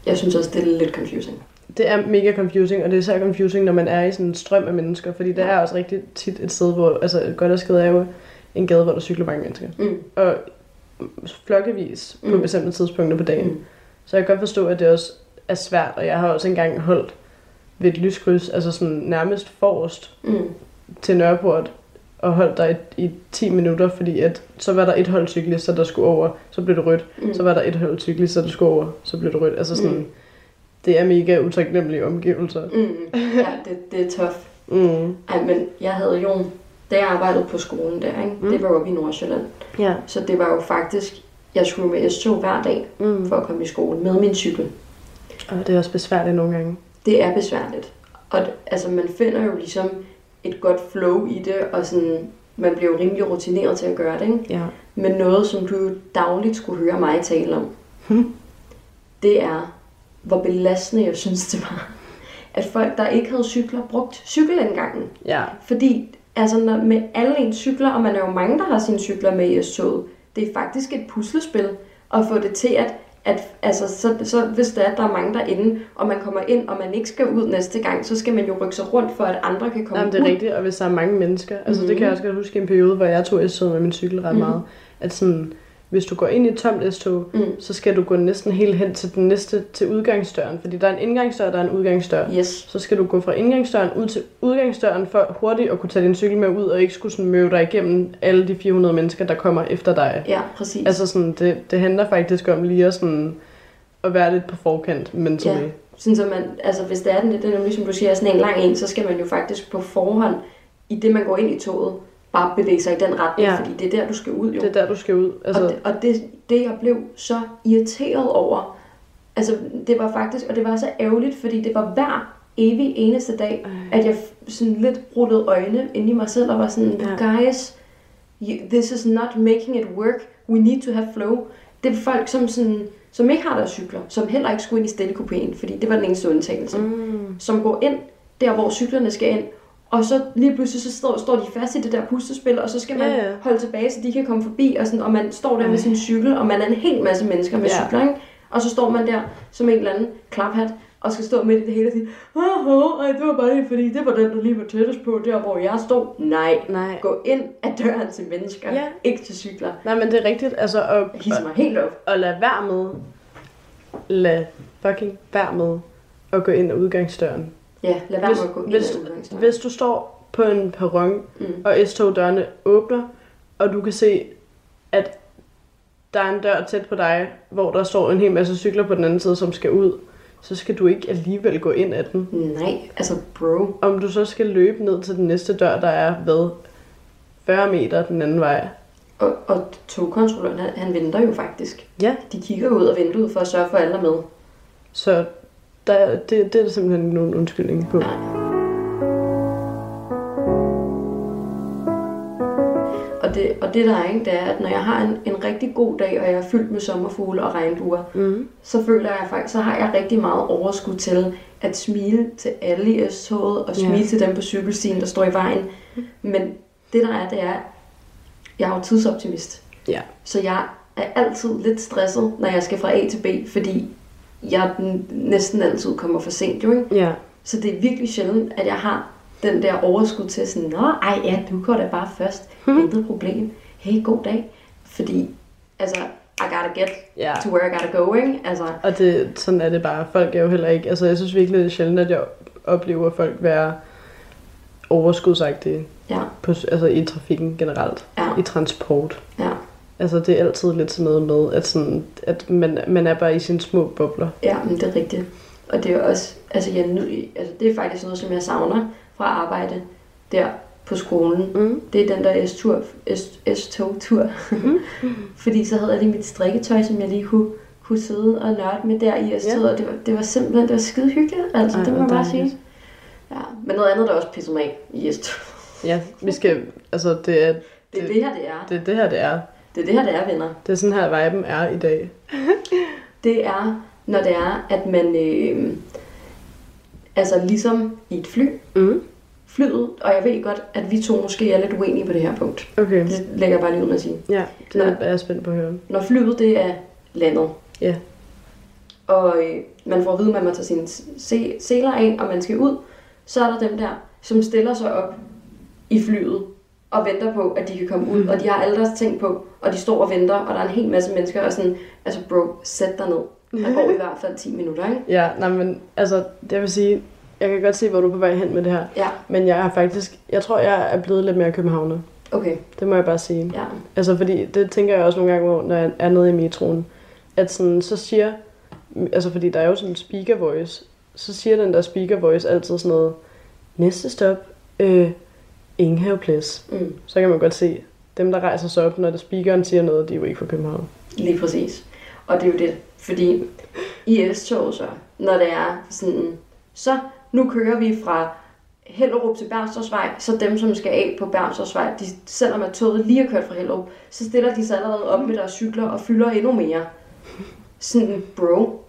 jeg synes også, det er lidt confusing. Det er mega confusing, og det er især confusing, når man er i sådan en strøm af mennesker. Fordi det Ja. er også rigtig tit et sted, hvor... Altså, Goddersgade er jo en gade, hvor der cykler mange mennesker. Mm. og flokkevis på Mm. bestemte tidspunkter på dagen. Mm. Så jeg kan godt forstå, at det også er svært, og jeg har også engang holdt ved et lyskryds, altså sådan nærmest forrest Mm. til Nørreport, og holdt der i, i 10 minutter, fordi at, så var der et hold cyklister, der skulle over, så blev det rødt. Mm. Så var der et hold cyklister, der skulle over, så blev det rødt. Altså sådan, Mm. Det er mega utaknemmelige omgivelser. Mm. Ja, det, det er tough. Mm. Ej, men jeg havde jo, da jeg arbejdede på skolen der, ikke? Mm. det var jo i Nordsjælland. Ja. Så det var jo faktisk, jeg skulle med S2 hver dag Mm. for at komme i skole med min cykel. Og det er også besværligt nogle gange. Det er besværligt. Og altså, man finder jo ligesom et godt flow i det, og sådan, man bliver jo rimelig rutineret til at gøre det, ikke? Ja. Men noget, som du dagligt skulle høre mig tale om, <laughs> det er, hvor belastende jeg synes, det var, at folk, der ikke havde cykler, brugt cykelindgangen. Ja. Fordi altså, når, med alle ens cykler, og man er jo mange, der har sine cykler med i S-toget, det er faktisk et puslespil at få det til at at altså, så, så hvis det er, at der er mange derinde, og man kommer ind, og man ikke skal ud næste gang, så skal man jo rykke sig rundt, for at andre kan komme Jamen, det er ud. rigtigt, og hvis der er mange mennesker, altså mm-hmm. det kan jeg også godt huske i en periode, hvor jeg tog S-tog med min cykel ret Mhm. meget, at sådan, hvis du går ind i et tomt S-tog, Mm. så skal du gå næsten helt hen til den næste, til udgangsdøren, fordi der er en indgangsdør, der er en udgangsdør. Yes. Så skal du gå fra indgangsdøren ud til udgangsdøren for hurtigt at kunne tage din cykel med ud, og ikke skulle sådan møde dig igennem alle de 400 mennesker, der kommer efter dig. Ja, præcis. Altså sådan, det, det handler faktisk om lige at, sådan, at være lidt på forkant mentally. Ja. Sådan, så man, altså hvis det er den, det er nemlig som du siger, sådan en lang en, så skal man jo faktisk på forhånd, i det man går ind i toget, bare bevæge sig i den retning, Ja. fordi det er der, du skal ud jo. Det er der, du skal ud. Altså... Og, det, og det, det, jeg blev så irriteret over, altså det var faktisk, og det var så ærgerligt, fordi det var hver evig eneste dag, Ej. at jeg sådan lidt rullede øjne ind i mig selv og var sådan, Ja. guys, you, this is not making it work, we need to have flow. Det er folk, som, sådan, som ikke har deres cykler, som heller ikke skulle ind i stillekupéen, fordi det var den eneste undtagelse, mm, som går ind der, hvor cyklerne skal ind, og så lige pludselig så står, står de fast i det der pustespil, og så skal man Ja, ja. holde tilbage, så de kan komme forbi, og, sådan, og man står der med sin cykel, og man er en hel masse mennesker med Ja. cykler, ikke? og så står man der som en eller anden klaphat, og skal stå midt i det hele og sige, åh, åh, ej, det var bare lige fordi, det var den, der lige var tættest på, der hvor jeg stod. Nej, nej. gå ind ad døren til mennesker, Ja. ikke til cykler. Nej, men det er rigtigt. Altså, at, Jeg hisser mig helt op. at lade være med, lad fucking være med at gå ind ad udgangsdøren. Ja, lad være Hvis, med at gå ind hvis, udgangsdøren. hvis du står på en perron, Mm. og S-tog-dørene åbner, og du kan se, at der er en dør tæt på dig, hvor der står en hel masse cykler på den anden side, som skal ud, så skal du ikke alligevel gå ind ad den. Nej, altså bro. Om du så skal løbe ned til den næste dør, der er ved 40 meter den anden vej. Og, og togkontrolløren, han, han venter jo faktisk. Ja. De kigger ud af vinduet for at sørge for, at alle er med. Så der, det, det er der simpelthen ikke nogen undskyldning på. Nej. Og det, og det der er, ikke, det er, at når jeg har en, en rigtig god dag, og jeg er fyldt med sommerfugle og regnbuer, Mm. så føler jeg faktisk, så har jeg rigtig meget overskud til at smile til alle i S-toget, og smile Ja. til dem på cykelstien, der står i vejen. Men det der er, det er, jeg er jo tidsoptimist. Ja. Så jeg er altid lidt stresset, når jeg skal fra A til B, fordi jeg næsten altid kommer for sent, jo ikke? Ja. Så det er virkelig sjældent, at jeg har den der overskud til sådan, Nå, ej ja, du går da bare først. Intet problem. Hey, god dag. Fordi, altså, I gotta get Ja. to where I gotta go, ikke? Altså, Og det, sådan er det bare. Folk er jo heller ikke... Altså, jeg synes virkelig, det er sjældent, at jeg oplever folk være overskudsagtige ja, på, altså i trafikken generelt. ja, I transport. ja, Altså, det er altid lidt sådan noget med, at, sådan, at man, man er bare i sine små bobler. ja, men det er rigtigt. Og det er også, altså, jeg, nød- altså, det er faktisk noget, som jeg savner fra arbejde der på skolen. Mm. Det er den der S-tur, S- S-tog-tur. <laughs> Fordi så havde jeg lige mit strikketøj, som jeg lige kunne, kunne sidde og nørde med der i S-toget. Ja. Og det var, det var simpelthen, det var skide hyggeligt. Altså, Ej, det må jeg bare sige. Ja, men noget andet, der også pisser mig af i S-tog. Ja, vi skal... Altså, det er Det er Det- det her, det er. det, er det her, det er. Det er det her, det er, venner. Det er sådan her, viben er i dag. <laughs> Det er, når det er, at man... Øh, altså ligesom i et fly, Mm. flyet, og jeg ved godt, at vi to måske er lidt uenige på det her punkt. Okay. Det lægger jeg bare lige ud med at sige. Ja, det er Nej. jeg spændt på at høre. Når flyet, det er landet, Ja. og øh, man får at vide, at man må tage sine se- seler af, og man skal ud, så er der dem der, som stiller sig op i flyet og venter på, at de kan komme ud, og de har alle deres ting på, og de står og venter, og der er en hel masse mennesker, og sådan, altså bro, sæt dig ned. Der går i hvert fald 10 minutter, ikke? Ja, nej, men altså, det vil sige, jeg kan godt se, hvor du er på vej hen med det her. Ja, Men jeg er faktisk, jeg tror, jeg er blevet lidt mere københavner. okay, Det må jeg bare sige. ja. Altså, fordi det tænker jeg også nogle gange når jeg er nede i metroen. At sådan, så siger, altså fordi der er jo sådan en speaker voice, så siger den der speaker voice altid sådan noget, næste stop, øh, ingen have plads. Mm. Så kan man godt se, dem der rejser sig op, når det speakeren siger noget, de er jo ikke fra København. Lige præcis. Og det er jo det, fordi i S-toget så, når det er sådan, så nu kører vi fra Hellerup til Bernstorvsvej, så dem, som skal af på Bernstorvsvej, de, selvom at toget lige er kørt fra Hellerup, så stiller de sig allerede op med deres cykler og fylder endnu mere. Sådan, bro,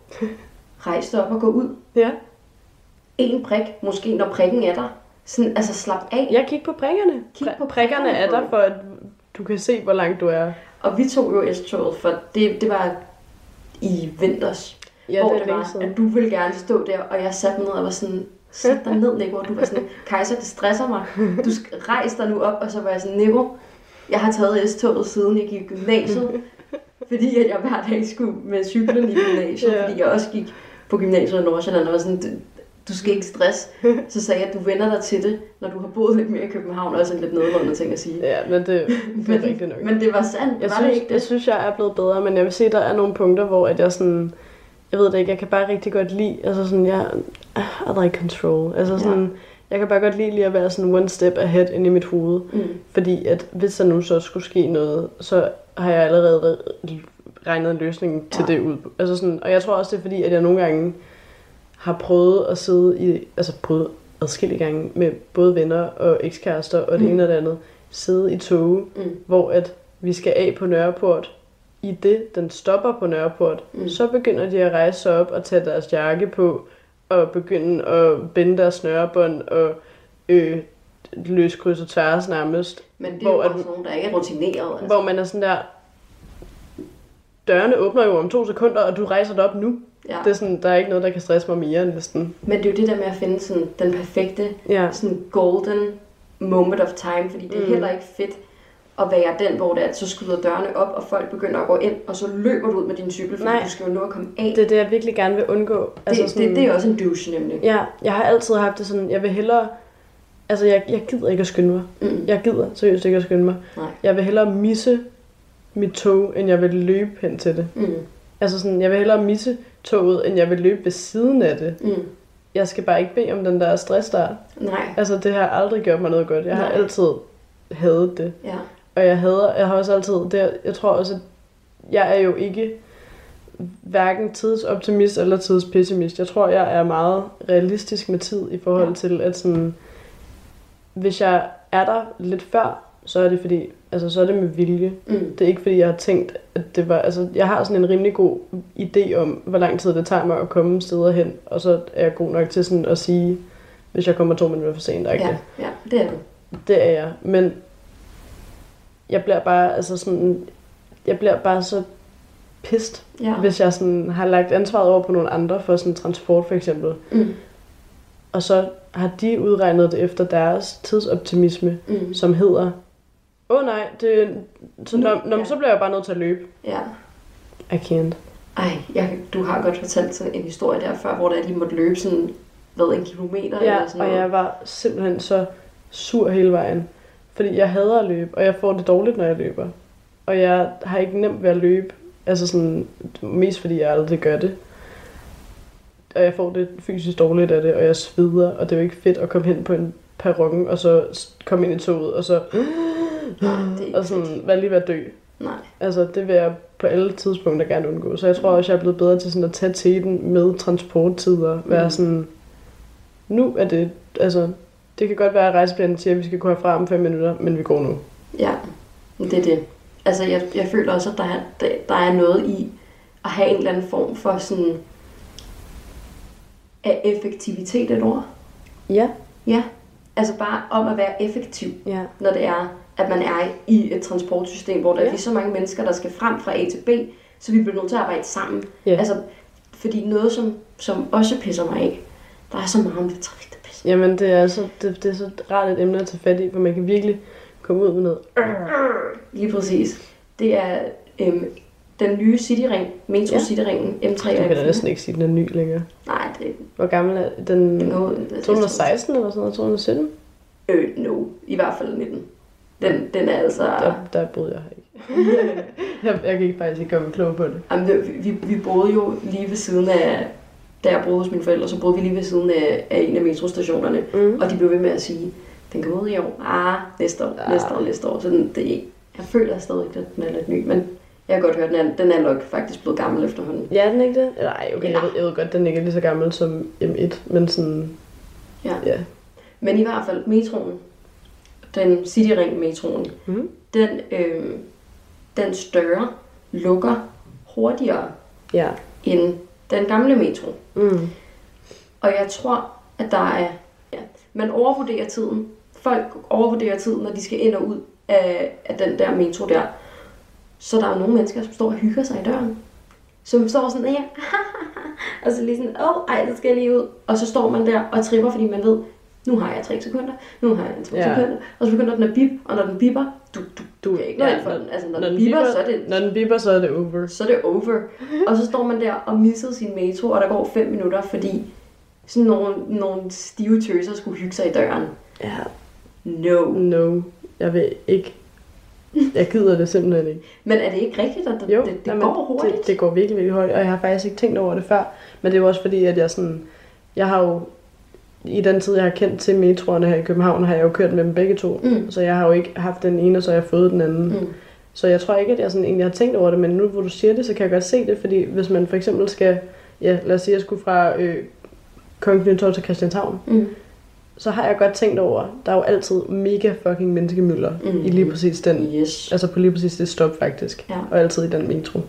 rejs dig op og gå ud. Ja. en prik, måske når prikken er der. Sådan, altså slap af. Jeg kigger på prikkerne. Kig på Pri- prikkerne er der, for at du kan se, hvor langt du er. Og vi tog jo S-toget, for det, det var i vinters. Ja, hvor det det var, at du ville gerne stå der, og jeg satte mig ned og var sådan, sæt dig ned, Nico. Og du var sådan, Kajsa, det stresser mig. Du skal rejse dig nu op, og så var jeg sådan, Nico, jeg har taget S-toget siden jeg gik i gymnasiet, fordi at jeg hver dag skulle med cyklen i gymnasiet, Ja. fordi jeg også gik på gymnasiet i Nordsjælland, og var sådan, "Du- skal ikke stress. Så sagde jeg, at du vender dig til det, når du har boet lidt mere i København, også en lidt nedladende ting at sige. Ja, men det, det er rigtigt nok. Men det var sandt, Jeg var synes, det ikke jeg det? synes, jeg er blevet bedre, men jeg vil sige, at der er nogle punkter, hvor at jeg sådan... Jeg ved det ikke, jeg kan bare rigtig godt lide, altså sådan, jeg I like control. Altså sådan, ja. jeg kan bare godt lide lige at være sådan one step ahead ind i mit hoved. Mm. Fordi at hvis der nu så skulle ske noget, så har jeg allerede regnet en løsning til Ja. det ud. Altså sådan, og jeg tror også, det er fordi, at jeg nogle gange har prøvet at sidde i, altså prøvet adskillige gange med både venner og ekskærester og det Mm. ene og det andet, sidde i toge, Mm. hvor at vi skal af på Nørreport. I det, den stopper på Nørreport, Mm. så begynder de at rejse sig op og tage deres jakke på, og begynde at binde deres snørebånd og øh, løse kryds og tværs nærmest. Men det er Hvor jo at- også nogen, der ikke er rutineret. Altså. Hvor man er sådan der, dørene åbner jo om to sekunder, og du rejser dig op nu. Ja. Det er sådan, der er ikke noget, der kan stresse mig mere næsten. Men det er jo det der med at finde sådan, den perfekte Ja. sådan golden moment of time, fordi det er Mm. heller ikke fedt at være den, hvor det er, at så skyder dørene op, og folk begynder at gå ind, og så løber du ud med din cykel, fordi Nej. du skal jo nå at komme af. Det er det, jeg virkelig gerne vil undgå. det, det, det, det er også en douche, nemlig. Ja, jeg har altid haft det sådan, jeg vil hellere... Altså, jeg, jeg gider ikke at skynde mig. Mm. Jeg gider seriøst ikke at skynde mig. Nej. Jeg vil hellere misse mit tog, end jeg vil løbe hen til det. Mm. Altså sådan, jeg vil hellere misse toget, end jeg vil løbe ved siden af det. Mm. Jeg skal bare ikke bede om den der stress der. Nej. Altså, det har aldrig gjort mig noget godt. Jeg har Nej. altid hadet det. Ja. Og jeg hader, jeg har også altid, det, jeg tror også, at jeg er jo ikke hverken tidsoptimist eller tidspessimist. Jeg tror, jeg er meget realistisk med tid i forhold Ja. til, at sådan, hvis jeg er der lidt før, så er det fordi, altså så er det med vilje. Mm. Det er ikke fordi, jeg har tænkt, at det var, altså jeg har sådan en rimelig god idé om, hvor lang tid det tager mig at komme steder hen, og så er jeg god nok til sådan at sige, hvis jeg kommer to minutter for sent, ikke? Ja, ja, det er du. Det er jeg, men jeg bliver bare, altså sådan, jeg bliver bare så pist, Ja. hvis jeg sådan har lagt ansvaret over på nogle andre for sådan transport for eksempel, Mm. og så har de udregnet det efter deres tidsoptimisme, Mm. som hedder, åh oh, nej, det, så, Nu- når, når, ja. så bliver jeg bare nødt til at løbe. Ja. I can't. Ej, jeg, du har godt fortalt en historie der før, hvor der de måtte løbe sådan, hvad, en kilometer Ja, eller sådan og noget. jeg var simpelthen så sur hele vejen. Fordi jeg hader at løbe, og jeg får det dårligt, når jeg løber. Og jeg har ikke nemt ved at løbe. Altså sådan, mest fordi jeg aldrig gør det. Og jeg får det fysisk dårligt af det, og jeg sveder, og det er jo ikke fedt at komme hen på en perron, og så komme ind i toget, og så Nej, det er og sådan fedt. være lige ved at dø. Nej. Altså, det vil jeg på alle tidspunkter gerne undgå. Så jeg tror også, jeg er blevet bedre til sådan at tage teten med transporttider. Være Mm. sådan, nu er det, altså, det kan godt være, at rejseplanen siger, at vi skal gå herfra om fem minutter, men vi går nu. Ja, det er det. Altså, jeg, jeg føler også, at der er, der, der er noget i at have en eller anden form for sådan... Er effektivitet et ord? Ja. Ja. Altså bare om at være effektiv, Ja. når det er, at man er i et transportsystem, hvor der Ja. er så mange mennesker, der skal frem fra A til B, så vi bliver nødt til at arbejde sammen. Ja. Altså, fordi noget, som, som også pisser mig af, der er så meget om det trafik, der pisser Jamen, det er, så, det, det er så rart et emne at tage fat i, for man kan virkelig komme ud med noget. Lige præcis. Det er øhm, den nye Cityring, Metro Ja. Cityringen, M3 Du kan da næsten ikke sige, den er ny længere. Nej, det, Hvor gammel er den? er noget... 2016 eller sådan noget? 2017? Øh, no. I hvert fald 19. Den, den er altså... Der, der boede jeg ikke. <laughs> jeg, jeg kan ikke faktisk ikke komme klog på det. Jamen, vi, vi boede jo lige ved siden af... Da jeg boede hos mine forældre, så boede vi lige ved siden af, af en af metrostationerne. Mm. Og de blev ved med at sige, den kan ud i år. Ah, næste år, Ah. næste år, næste år. Så den, det, jeg føler stadig ikke, at den er lidt ny. Men jeg kan godt høre, at den er, den er nok faktisk blevet gammel efterhånden. Ja, er den ikke det? Eller ej, okay, Ja. jeg, ved, jeg ved godt, den ikke er lige så gammel som M1, men sådan, Ja. ja. Men i hvert fald metroen, den Cityring-metroen, Mhm. den, øh, den større lukker hurtigere Ja. end den gamle metro. Mm. Og jeg tror, at der er... Ja, man overvurderer tiden. Folk overvurderer tiden, når de skal ind og ud af, af den der metro der. Så der er nogle mennesker, som står og hygger sig i døren. Som står sådan, ja, <laughs> og så lige sådan, åh, oh, ej, så skal jeg lige ud. Og så står man der og tripper, fordi man ved, nu har jeg tre sekunder, nu har jeg to Ja. ja. sekunder, og så begynder den at bip, og når den bipper, du, du, du kan ikke Ja, for den. Altså, når, Når den bipper, bipper, så er det, når den bipper, så er det over. så er det over. Og så står man der og misser sin metro, og der går fem minutter, fordi sådan nogle, nogle stive tøser skulle hygge sig i døren. Ja. No. No, jeg vil ikke. Jeg gider det simpelthen ikke. Men er det ikke rigtigt, at det, Jo, det, det jamen, går hurtigt? Det, det går virkelig, virkelig hurtigt, og jeg har faktisk ikke tænkt over det før. Men det er jo også fordi, at jeg sådan... Jeg har jo... I den tid, jeg har kendt til metroerne her i København, har jeg jo kørt med dem begge to. Mm. Så jeg har jo ikke haft den ene, og så har jeg fået den anden. Mm. Så jeg tror ikke, at jeg sådan egentlig har tænkt over det, men nu hvor du siger det, så kan jeg godt se det, fordi hvis man for eksempel skal, ja, lad os sige, at jeg skulle fra øh, Kongens Nytorv til Christianshavn, Mm. så har jeg godt tænkt over, der er jo altid mega fucking menneskemøller Mm. i lige præcis den, Yes. altså på lige præcis det stop faktisk, Ja. og altid i den metro.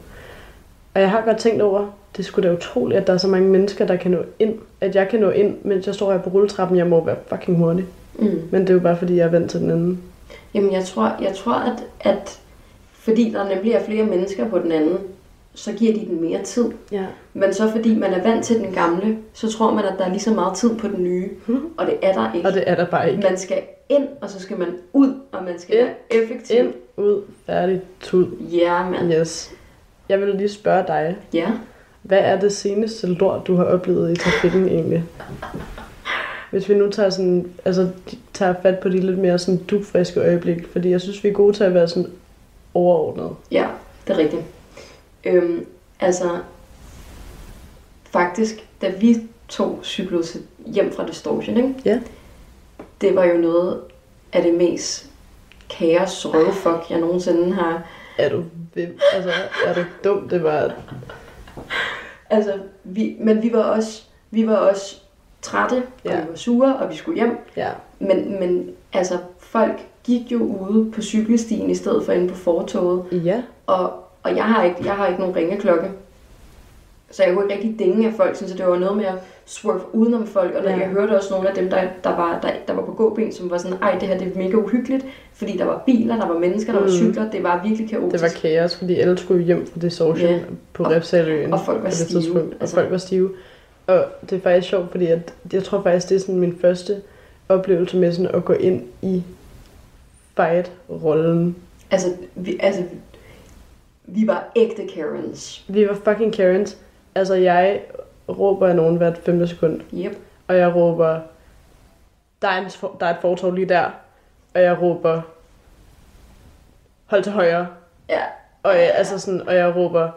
Og jeg har godt tænkt over, det skulle da utroligt, at der er så mange mennesker, der kan nå ind, at jeg kan nå ind, mens jeg står her på rulletrappen, jeg må være fucking hurtig. Mm. Men det er jo bare fordi, jeg er vant til den anden. Jamen, jeg tror, jeg tror at, at fordi der nemlig er flere mennesker på den anden, så giver de den mere tid. Ja. Men så fordi man er vant til den gamle, så tror man, at der er lige så meget tid på den nye. <laughs> Og det er der ikke. Og det er der bare ikke. Man skal ind, og så skal man ud, og man skal Ind, være effektiv. Ind, ud, færdig, tud. Ja, mand. Yes. Jeg vil lige spørge dig, Ja. Hvad er det seneste lort, du har oplevet i trafikken egentlig? Hvis vi nu tager, sådan, altså, tager fat på de lidt mere sådan dugfriske øjeblik, fordi jeg synes, vi er gode til at være sådan overordnet. Ja, det er rigtigt. Øhm, altså, faktisk, da vi to cyklede til- hjem fra Distortion, ikke? Ja. det var jo noget af det mest kaos røvfuck, jeg nogensinde har... Er du, altså, er du dum? Det var, Altså, vi, men vi var også, vi var også trætte, og Ja. vi var sure, og vi skulle hjem. ja, Men, men altså, folk gik jo ude på cykelstien i stedet for inde på fortoget. ja, Og, og jeg, har ikke, jeg har ikke nogen ringeklokke. Så jeg kunne ikke rigtig dinge af folk, så det var noget med at swerve udenom folk. Og når Ja. jeg hørte også nogle af dem, der, der, var, der, der var på gåben, som var sådan, ej, det her det er mega uhyggeligt. Fordi der var biler, der var mennesker, der var Mm. cykler. Det var virkelig kaotisk. det var kaos, fordi alle skulle hjem fra det social Ja. på Og- Refsaløen. og folk var stive, tidspunkt, Og altså. folk var stive. Og det er faktisk sjovt, fordi at, jeg tror faktisk, det er sådan min første oplevelse med sådan at gå ind i fight-rollen. Altså, vi, altså, vi var ægte Karens. Vi var fucking Karens. Altså, jeg råber af nogen hvert femte sekund. Yep. Og jeg råber, der er, en, der er et fortov lige der. Og jeg råber, hold til højre. Ja. Og jeg, altså sådan, og jeg råber,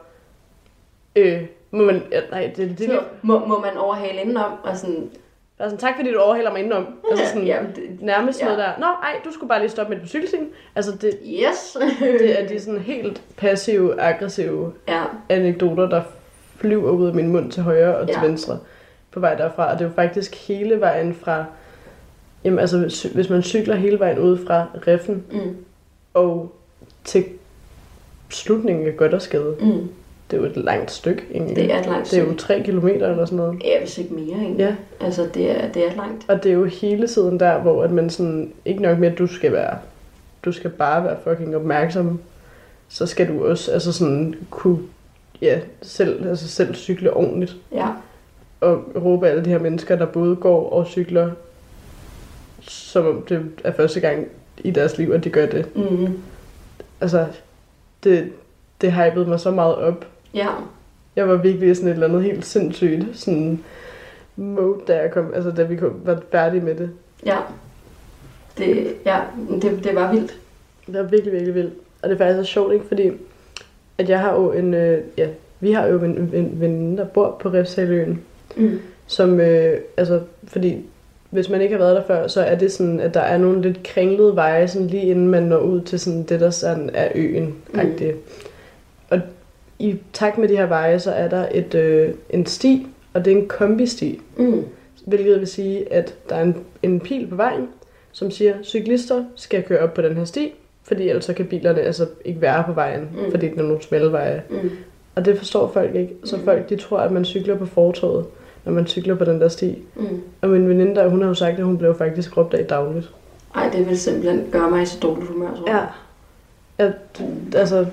øh, må man, nej, det, det, det, må, må man overhale indenom, og sådan, altså, tak fordi du overhælder mig indenom. <laughs> Altså sådan, ja, det, nærmest ja. noget der, nå, ej, du skulle bare lige stoppe midt på cykelstien. Altså, det, yes. det er de sådan helt passive, aggressive ja, anekdoter, der flyver ud af min mund til højre og til Ja. venstre på vej derfra. Og det er jo faktisk hele vejen fra, jamen altså hvis, man cykler hele vejen ud fra Reffen mm, og til slutningen af Goddersgade, mm. det er jo et langt stykke egentlig. Det er et langt Det er jo tre kilometer eller sådan noget. Ja, hvis ikke mere, egentlig. Ja. Altså, det er, det er langt. Og det er jo hele tiden der, hvor at man sådan, ikke nok at du skal være, du skal bare være fucking opmærksom, så skal du også altså sådan kunne, ja, selv, altså selv cykle ordentligt. Ja. og råbe alle de her mennesker, der både går og cykler, som om det er første gang i deres liv, at de gør det. Mm. Altså, det, det hypede mig så meget op. Ja. Jeg var virkelig sådan et eller andet helt sindssygt sådan mode, da, jeg kom, altså, da vi kom, var færdige med det. Ja. Det, ja, det, det var vildt. Det var virkelig, virkelig vildt. Og det er faktisk også sjovt, ikke? Fordi at jeg har jo en, øh, ja, vi har jo en, en veninde, der bor på Refsaløen, Mm. som, øh, altså, fordi hvis man ikke har været der før, så er det sådan, at der er nogle lidt kringlede veje, sådan lige inden man når ud til sådan det, der sådan er øen mm. Og i takt med de her veje, så er der et, øh, en sti, og det er en kombi-sti, Mm. hvilket vil sige, at der er en, en pil på vejen, som siger, cyklister skal køre op på den her sti, fordi ellers så kan bilerne altså ikke være på vejen, Mm. fordi det er nogle smalle veje. Mm. Og det forstår folk ikke. Så Mm. folk de tror, at man cykler på fortovet. når man cykler på den der sti. Mm. Og min veninde der, hun har jo sagt, at hun blev faktisk råbt af dagligt. Ej, det vil simpelthen gøre mig i så dårligt humør, tror jeg. Ja. ja altså,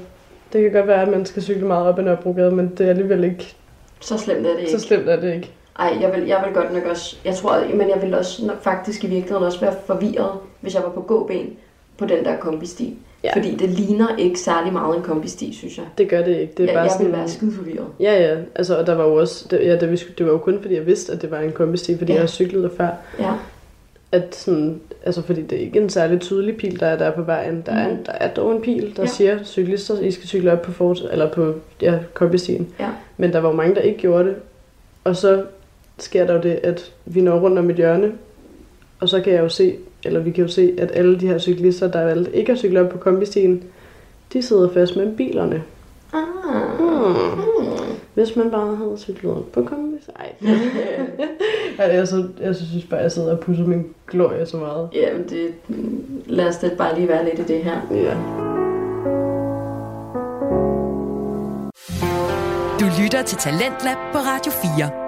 det kan godt være, at man skal cykle meget op ad Nørrebrogade, men det er alligevel ikke, Så slemt er det ikke. så slemt er det ikke. Ej, jeg vil, jeg vil godt nok også, jeg tror, men jeg vil også nok faktisk i virkeligheden også være forvirret, hvis jeg var på gåben på den der kombisti. Ja. Fordi det ligner ikke særlig meget en kombisti, synes jeg. Det gør det ikke. Det er jeg, bare jeg sådan... vil være skide forvirret. Ja, ja. Altså, og der var jo også... Det, ja, det, det var jo kun, fordi jeg vidste, at det var en kombisti, fordi Ja. ja. jeg har cyklet der før. Ja, At sådan, altså, fordi det er ikke en særlig tydelig pil, der er der på vejen. Der, er, Mhm. der er dog en pil, der Ja. ja. siger, cyklister, I skal cykle op på, fort, eller på ja, kombistien. Ja. Men der var jo mange, der ikke gjorde det. Og så sker der jo det, at vi når rundt om et hjørne, og så kan jeg jo se, eller vi kan jo se, at alle de her cyklister, der valgte ikke at cykle op på kombistien, de sidder fast med bilerne. Ah. Hmm. Hmm. Hvis man bare havde cyklet op på kombis. Ej. <laughs> ja, jeg, så, jeg synes bare, jeg sidder og pusser min glorie så meget. Jamen, det, lad os da bare lige være lidt i det her. Ja. Du lytter til Talentlab på Radio 4.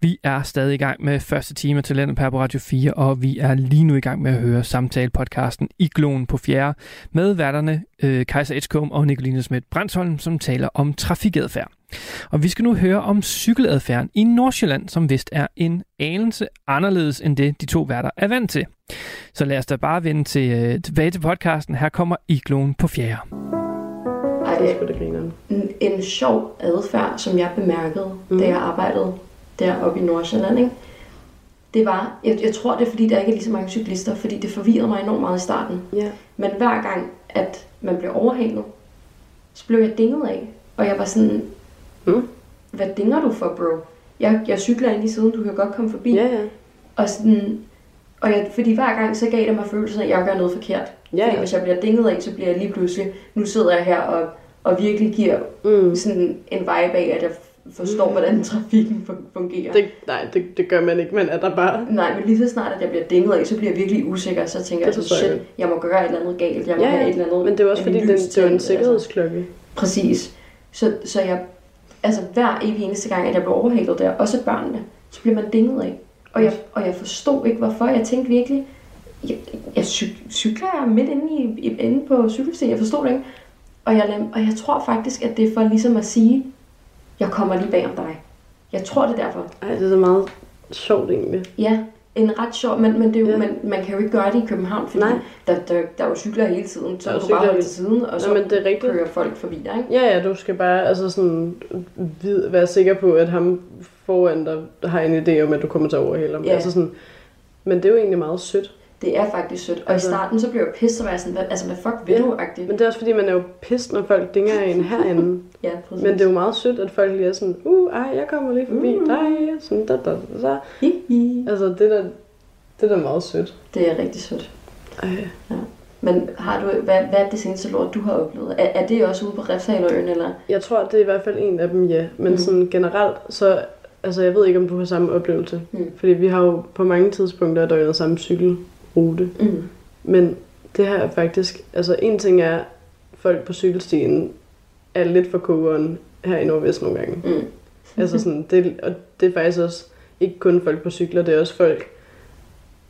Vi er stadig i gang med første time af Talentet på Radio 4, og vi er lige nu i gang med at høre samtale-podcasten Igloen på fjerde med værterne øh, Kaiser Edgecombe og Nicoline Schmidt Brandsholm, som taler om trafikadfærd. Og vi skal nu høre om cykeladfærden i Nordsjælland, som vist er en anelse anderledes end det, de to værter er vant til. Så lad os da bare vende til, øh, tilbage til podcasten. Her kommer Igloen på fjerde. Ej, Det er sgu da en, en sjov adfærd, som jeg bemærkede. Mm. da jeg arbejdede deroppe i Nordsjælland, ikke? Det var, jeg, jeg tror det er fordi, der ikke er lige så mange cyklister, fordi det forvirrede mig enormt meget i starten. Ja. Men hver gang, at man blev overhalet, så blev jeg dinget af. Og jeg var sådan, Mm. hvad dinger du for, bro? Jeg, jeg cykler ind i siden, du kan godt komme forbi. Ja, ja. Og sådan, og jeg, fordi hver gang, så gav det mig følelsen af, at jeg gør noget forkert. Ja, Fordi ja. hvis jeg bliver dinget af, så bliver jeg lige pludselig, nu sidder jeg her og, og virkelig giver Mm. sådan en vibe af, at jeg forstår, hvordan trafikken fun- fungerer. Det, nej, det, det gør man ikke, man er der bare. Nej, men lige så snart, at jeg bliver dinget af, så bliver jeg virkelig usikker. Så tænker jeg, jeg shit, jeg må gøre et eller andet galt. Jeg må Ja, have et eller andet Men det er også fordi, den, det er jo en tændt, altså. sikkerhedsklokke. Præcis. Så, så jeg, altså hver evig eneste gang, at jeg blev overhalet der, også børnene, så bliver man dinget af. Og jeg, og jeg forstod ikke, hvorfor. Jeg tænkte virkelig, jeg, jeg cyk- cykler midt inde, i, inde på cykelstien. Jeg forstod det ikke. Og jeg, og jeg tror faktisk, at det er for ligesom at sige, jeg kommer lige bag om dig. Jeg tror, det er derfor. Ej, det er så meget sjovt egentlig. Ja, en ret sjov, men, men, det er jo, Ja. man, man kan jo ikke gøre det i København, fordi Nej. der, der, der er jo cykler hele tiden, så du kan bare cykler holde hele- til siden, og så Nå, men det er rigtigt. kører folk forbi dig. Ikke? Ja, ja, du skal bare altså sådan, vid, være sikker på, at ham foran dig har en idé om, at du kommer til at overhale ham. Ja. Altså sådan, men det er jo egentlig meget sødt. Det er faktisk sødt. Og Altså- i starten, så blev jeg pisse og jeg sådan, hvad, altså hvad fuck vil Ja, du, agtigt? Men det er også fordi, man er jo pist, når folk dinger en herinde. <laughs> Ja, præcis. men det er jo meget sødt, at folk lige er sådan, uh, ej, jeg kommer lige forbi Mm. dig. Sådan, da, da, da. Hihi. Altså, det der, det der er meget sødt. Det er rigtig sødt. Ej. Men har du, hvad, hvad er det seneste lort, du har oplevet? Er, er det også ude på Refshaløen, eller? Jeg tror, det er i hvert fald en af dem, ja. Men mm. sådan generelt, så... Altså, jeg ved ikke, om du har samme oplevelse. Mm. Fordi vi har jo på mange tidspunkter døgnet samme cykelrute. Mm. Men det her er faktisk... Altså, en ting er, folk på cykelstien er lidt for kogeren her i Nordvest nogle gange. Mm. Altså sådan, det, og det er faktisk også ikke kun folk på cykler, det er også folk,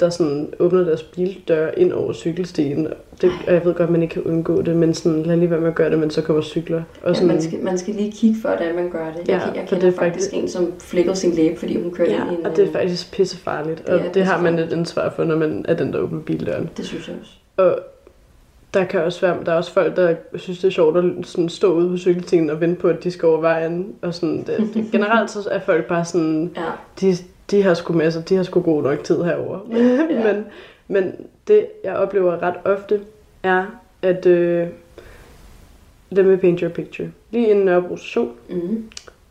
der sådan åbner deres bildør ind over cykelstien. Det, og jeg ved godt, man ikke kan undgå det, men sådan, lad lige være med at gøre det, men så kommer cykler. Og Ja, sådan, man, skal, man skal lige kigge for, hvordan man gør det. Ja, Jeg, jeg for kender det er faktisk en, som flækkede sin læbe, fordi hun kørte ja, ind i en... og det er øh, faktisk pissefarligt, og Ja, ja, det det har man et ansvar for, når man er den, der åbner bildøren. Det synes jeg også. Og der kan også være, der er også folk, der synes, det er sjovt at sådan stå ude på cykelstien og vente på, at de skal over vejen. Og sådan, det, det, generelt så er folk bare sådan, Ja. de, de har sgu masser, de har sgu god nok tid herover. <laughs> Ja. men, men det, jeg oplever ret ofte, er, at øh, let me paint your picture. Lige inden Nørrebro station, Mm.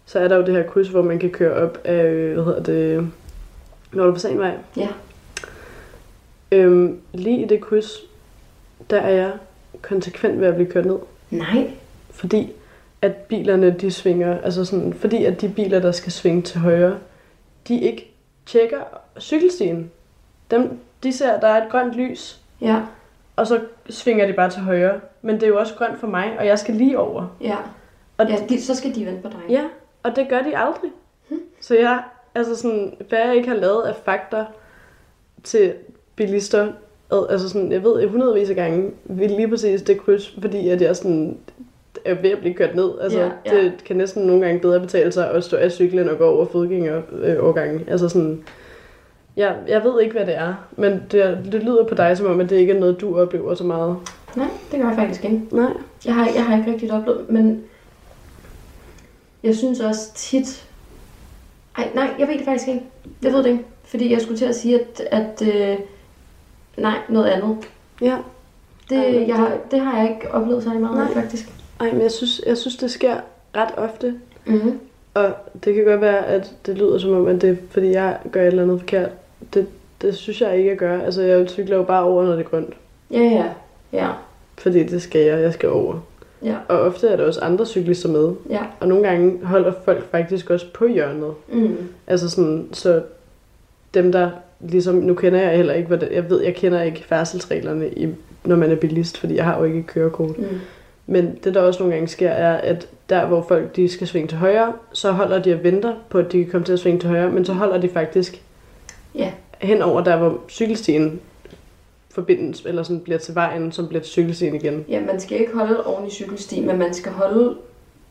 så er der jo det her kryds, hvor man kan køre op af, hvad hedder det, når du på Sandvej. Ja. Øhm, lige i det kryds, der er jeg konsekvent ved at blive kørt ned. Nej. Fordi at bilerne, de svinger, altså sådan, fordi at de biler, der skal svinge til højre, de ikke tjekker cykelstien. Dem, de ser, der er et grønt lys, Ja. og så svinger de bare til højre. Men det er jo også grønt for mig, og jeg skal lige over. Ja. Og ja de, så skal de vente på dig. Ja, og det gør de aldrig. Så jeg, altså sådan, hvad jeg ikke har lavet af fakta til bilister, altså sådan, jeg ved hundredvis af gange, ved lige præcis det kryds, fordi at jeg sådan, er ved at blive kørt ned. Altså, Ja, ja. det kan næsten nogle gange bedre betale sig at stå af cyklen og gå over fodgængerovergangen. Altså sådan, jeg, jeg ved ikke, hvad det er, men det, det lyder på dig som om, at det ikke er noget, du oplever så meget. Nej, det gør jeg faktisk ikke. Nej. Jeg har, jeg har ikke rigtig oplevet, men jeg synes også tit... Ej, nej, jeg ved det faktisk ikke. Jeg ved det ikke. Fordi jeg skulle til at sige, at, at øh, nej, noget andet. Ja. Det, Ej, jeg har, det har jeg ikke oplevet så meget, nej. faktisk. Ej, men jeg synes, jeg synes, det sker ret ofte. Mm-hmm. Og det kan godt være, at det lyder som om, at det er, fordi jeg gør et eller andet forkert. Det, det synes jeg ikke, at gøre. Altså, jeg cykler jo bare over, når det er grønt. Ja, ja, ja, Fordi det skal jeg. Jeg skal over. ja, Og ofte er der også andre cyklister med. ja. Og nogle gange holder folk faktisk også på hjørnet. Mm. Altså sådan, så dem der ligesom, nu kender jeg heller ikke, hvordan, jeg ved, jeg kender ikke færdselsreglerne, i, når man er bilist, fordi jeg har jo ikke kørekort. Mm. Men det der også nogle gange sker, er, at der hvor folk de skal svinge til højre, så holder de og venter på, at de kan komme til at svinge til højre, men så holder de faktisk Ja. hen over der, hvor cykelstien forbindes, eller sådan bliver til vejen, som bliver til cykelstien igen. Ja, man skal ikke holde oven i cykelstien, men man skal holde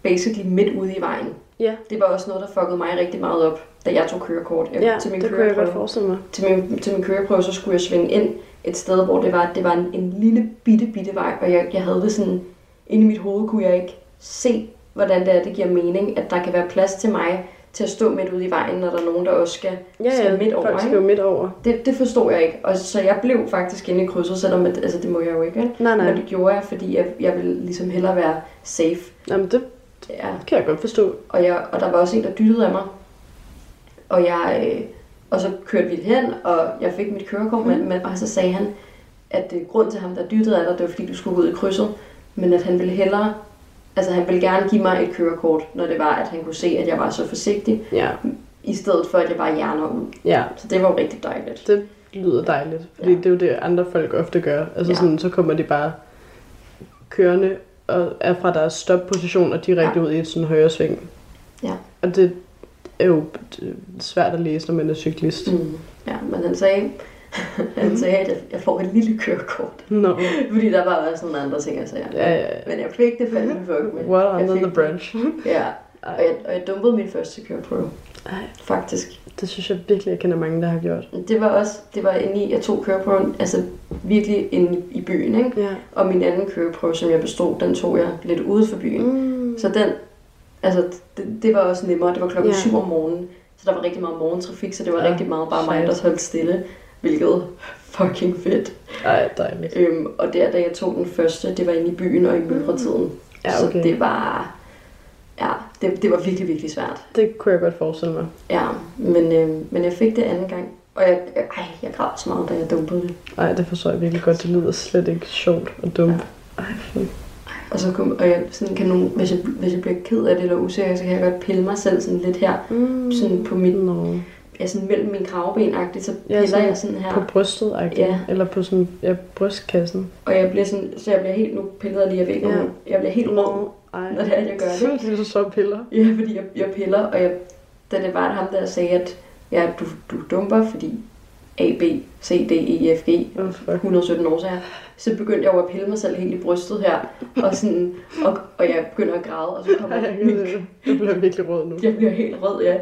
basically midt ude i vejen. Ja, Det var også noget, der fuckede mig rigtig meget op, da jeg tog kørekort. Jeg, ja til min det kunne jeg godt køreprøve. forestille mig. til min, til min køreprøve, så skulle jeg svinge ind et sted, hvor det var, det var en, en lille bitte, bitte vej, og jeg, jeg havde det sådan, inde i mit hoved kunne jeg ikke se, hvordan det er, det giver mening, at der kan være plads til mig til at stå midt ude i vejen, når der er nogen, der også skal, Ja, skal ja, midt over. folk skal jo midt over. Det, det forstod jeg ikke, og så jeg blev faktisk inde i krydset, selvom at, altså, det må jeg jo ikke? Nej, nej. men det gjorde jeg, fordi jeg, jeg ville ligesom hellere være safe. Jamen, det Ja. kan jeg godt forstå. Og, jeg, og der var også en, der dyttede af mig. Og, jeg, øh, og så kørte vi hen, og jeg fik mit kørekort, men, men, og så sagde han, at øh, grund til ham, der dyttede af dig, det var fordi, du skulle gå ud i krydset, men at han ville hellere, altså han ville gerne give mig et kørekort, når det var, at han kunne se, at jeg var så forsigtig, Ja, i stedet for, at jeg bare hjerner ud. ja. Så det var jo rigtig dejligt. Det lyder dejligt, fordi Ja. det er jo det, andre folk ofte gør. Altså Ja. sådan, så kommer de bare kørende og er fra deres stopposition og direkte Ja. ud i et sådan højre sving. Ja. Og det er jo svært at læse, når man er cyklist. Mm. Ja, men han sagde, <laughs> sagde, at jeg- jeg får et lille kørekort. Nå, Fordi der var også nogle andre ting, jeg sagde. ja, ja. Men jeg fik det fandme fuck med. Jeg under the bridge. <laughs> Ja, og jeg, og jeg dumpede min første køreprøve. Ej. Faktisk. det synes jeg virkelig, jeg kender mange, der har gjort. Det var også, det var inde i, jeg tog køreprøven, altså virkelig inde i byen, ikke? Ja. Og min anden køreprøve, som jeg bestod, den tog jeg lidt ude for byen. Mm. Så den, altså det, det var også nemmere. Det var klokken Ja. 7 om morgenen, så der var rigtig meget morgentrafik, så det var Ja, rigtig meget bare mig, der holdt stille, hvilket fucking fedt. Ej, dejligt. Øhm, og der, da jeg tog den første, det var inde i byen og i myldretiden. Ja, Så okay. det var, ja, det, det var virkelig, virkelig svært. Det kunne jeg godt forestille mig. Ja, men, øh, men jeg fik det anden gang. Og jeg, jeg, ej, jeg græd så meget, da jeg dumpede det. Ej, det forstår jeg virkelig godt. Det lyder slet ikke sjovt og dumt. Ej, fy. Og, så kom, og jeg, sådan kan nogle, hvis, jeg, hvis jeg bliver ked af det eller usikker, så kan jeg godt pille mig selv sådan lidt her. Mm. Sådan på mit, Nå. Ja, sådan mellem min kravben så Ja, piller sådan jeg sådan her. På brystet, ja. Ja. eller på sådan, ja, brystkassen. Og jeg bliver sådan, så jeg bliver helt, nu piller lige, jeg ved ikke, Ja. jeg bliver helt rød, ej. når det er, jeg gør det. <laughs> Det er så piller. Ja, fordi jeg, jeg piller, og jeg, da det var ham, der sagde, at ja, du, du dumper, fordi A, B, C, D, E, F, G, Oh, fuck. 117 årsager, så begyndte jeg jo at pille mig selv helt i brystet her, og, sådan, og, og jeg begynder at græde, og så kommer jeg, min, jeg bliver virkelig rød nu. jeg bliver helt rød, ja.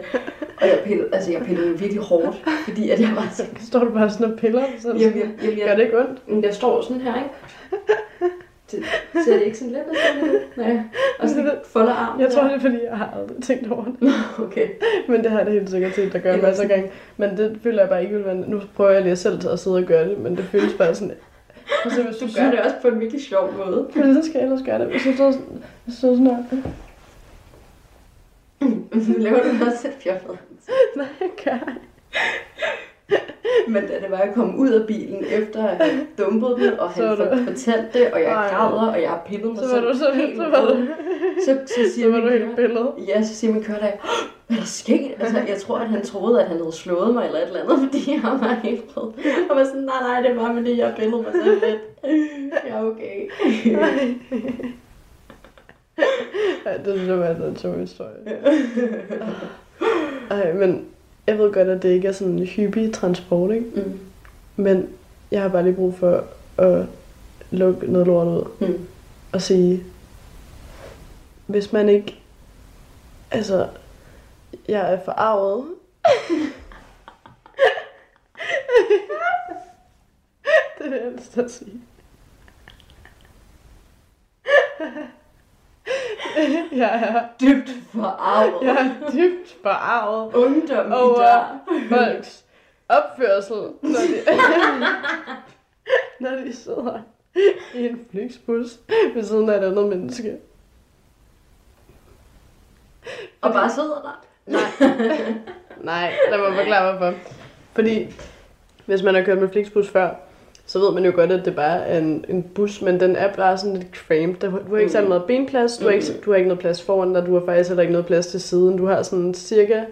Og jeg pillede, altså jeg pillede virkelig hårdt, fordi at jeg var så... Står du bare sådan og piller? Så Jamen, jeg, jamen, Gør jeg, det ikke ondt? men jeg står sådan her, ikke? Det, ser det ikke sådan lidt ud? Nej. Og sådan folder armen Jeg tror, det er fordi, jeg har aldrig tænkt over det. <laughs> Okay. Men det har jeg da helt sikkert set, der gør Eller masser af gange. Men det føler jeg bare ikke vil være... Nu prøver jeg lige selv at sidde og gøre det, men det føles bare sådan... Altså, hvis Du du gør det også på en virkelig sjov måde. Hvordan skal jeg ellers gøre det? Hvis du står sådan, du står sådan her. <clears throat> Laver du også et fjollet? <laughs> Nej, jeg gør <laughs> Men da det var, at jeg kom ud af bilen efter at have dumpet den, og Så han var for- fortalte det, og jeg græder, og jeg har pillet mig Så var selv du så, helt så var du. Så, så siger så var du helt billedet. Ja, så siger min kører dag, hvad er der sket? Altså, jeg tror, at han troede, at han havde slået mig eller et eller andet, <laughs> fordi jeg var helt rød. Og var sådan, nej, nej, det var med det, jeg billede mig selv lidt. <laughs> Ja, okay. Ja, det synes jeg var altså en sjov historie. Ej, men jeg ved godt, at det ikke er sådan en hyppig transport, ikke? Mm. Men jeg har bare lige brug for at lukke noget lort ud Mm. og sige, hvis man ikke, altså, jeg er forarvet. <laughs> det er det, jeg har lyst til at sige. <laughs> jeg er, Dybt forarvet. jeg er dybt forarvet Ungdom over folks opførsel, når de, <laughs> når de sidder i en flixbus ved siden af et andet menneske. Og bare sidder der. Nej. <laughs> Nej, lad mig forklare hvorfor. Fordi hvis man har kørt med Flixbus før, så ved man jo godt, at det bare er en, en bus, men den er bare sådan lidt cramped. Du har ikke særlig meget benplads, du har, ikke, du har ikke noget plads foran dig, du har faktisk heller ikke noget plads til siden. Du har sådan cirka,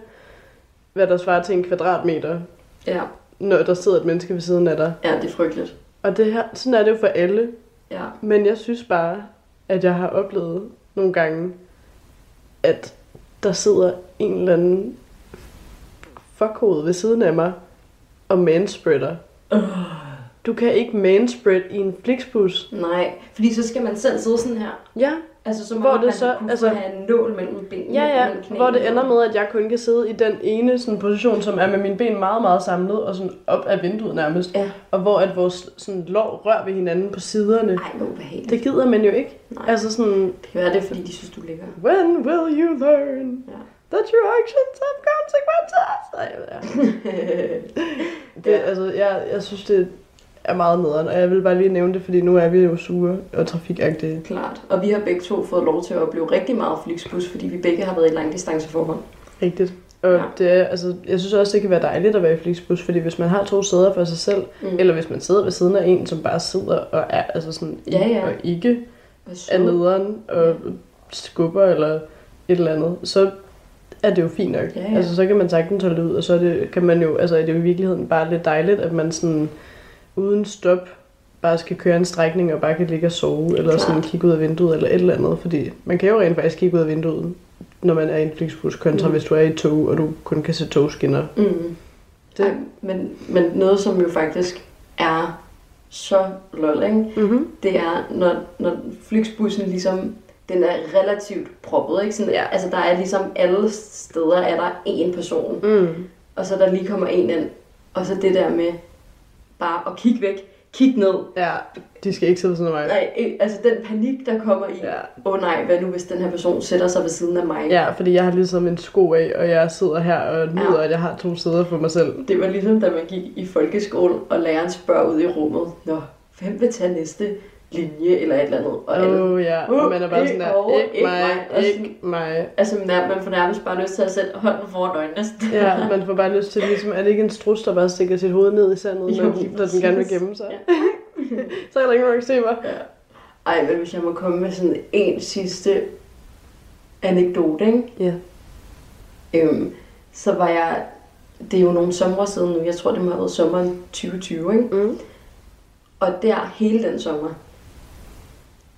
hvad der svarer til en kvadratmeter, Ja. når der sidder et menneske ved siden af dig. ja, det er frygteligt. Og det her, sådan er det jo for alle. Ja. Men jeg synes bare, at jeg har oplevet nogle gange, at der sidder en eller anden fuckhoved ved siden af mig og manspreader. Du kan ikke manspread i en flixbus. Nej, fordi så skal man selv sidde sådan her. Ja, Altså, som Hvor om, det man så- kunne altså- have en nål mellem benene. ja, ja. mellem. Hvor det ender med, at jeg kun kan sidde i den ene sådan, position, som er med mine ben meget, meget samlet og sådan op af vinduet nærmest. Ja. Og hvor at vores sådan, lår rører ved hinanden på siderne. Ej, hvor ubehageligt. Det gider man jo ikke. Nej. Altså sådan, Det være, det er, fordi de synes, du ligger. When will you learn Ja. that your actions have consequences? Ej, ja. <laughs> det, altså, jeg, jeg synes, det er meget nederen, og jeg vil bare lige nævne det, fordi nu er vi jo sure og trafikagtige. Klart. Og vi har begge to fået lov til at opleve rigtig meget Flixbus, fordi vi begge har været i langdistanceforhold. Rigtigt. Og Ja. det er, altså, jeg synes også, det kan være dejligt at være i Flixbus, fordi hvis man har to sæder for sig selv, Mm. eller hvis man sidder ved siden af en, som bare sidder og er altså sådan, Ja, ja. og ikke er nederen og skubber eller et eller andet, så er det jo fint nok. Ja, ja. Altså, så kan man sagtens holde det ud, og så er det, kan man jo, altså, er det jo i virkeligheden bare lidt dejligt, at man sådan uden stop bare skal køre en strækning og bare kan ligge og sove, eller Klart. sådan kigge ud af vinduet, eller et eller andet, fordi man kan jo rent faktisk kigge ud af vinduet, når man er i en Flixbus, kontra Mm. hvis du er i et tog, og du kun kan se togskinner. Mm. Det... Ej, men, men noget, som jo faktisk er så lol, ikke? Mm-hmm. det er, når, når Flixbussen ligesom, den er relativt proppet, ikke? Sådan, Ja. Altså, der er ligesom alle steder, er der én person, Mm. og så der lige kommer en ind, og så det der med bare at kigge væk, kigge ned. Ja, de skal ikke sidde sådan mig. Nej, øh, altså den panik, der kommer i, åh Ja. oh, nej, hvad nu hvis den her person sætter sig ved siden af mig? Ja, fordi jeg har ligesom en sko af, og jeg sidder her og nyder, Ja. at jeg har to sæder for mig selv. Det var ligesom, da man gik i folkeskole, og læreren spørger ud i rummet, Nå, hvem vil tage næste linje, eller et eller andet, og alle oh, ja, Uh, man er bare sådan der, over, ikke mig, ikke mig. Altså, man, man får nærmest bare lyst til at sætte hånden foran øjnene. Ja, man får bare lyst til ligesom, er det ikke en strus, der bare stikker sit hoved ned i sandet, Jo, når, den- når den gerne vil gemme sig? Ja. <laughs> Så er der ingen, der kan se mig. Ja. Ej, men hvis jeg må komme med sådan en sidste anekdote, ikke? Ja. Øhm, så var jeg, det er jo nogle sommer siden nu, jeg tror det må have været sommeren 2020, ikke? Mm. Og der hele den sommer,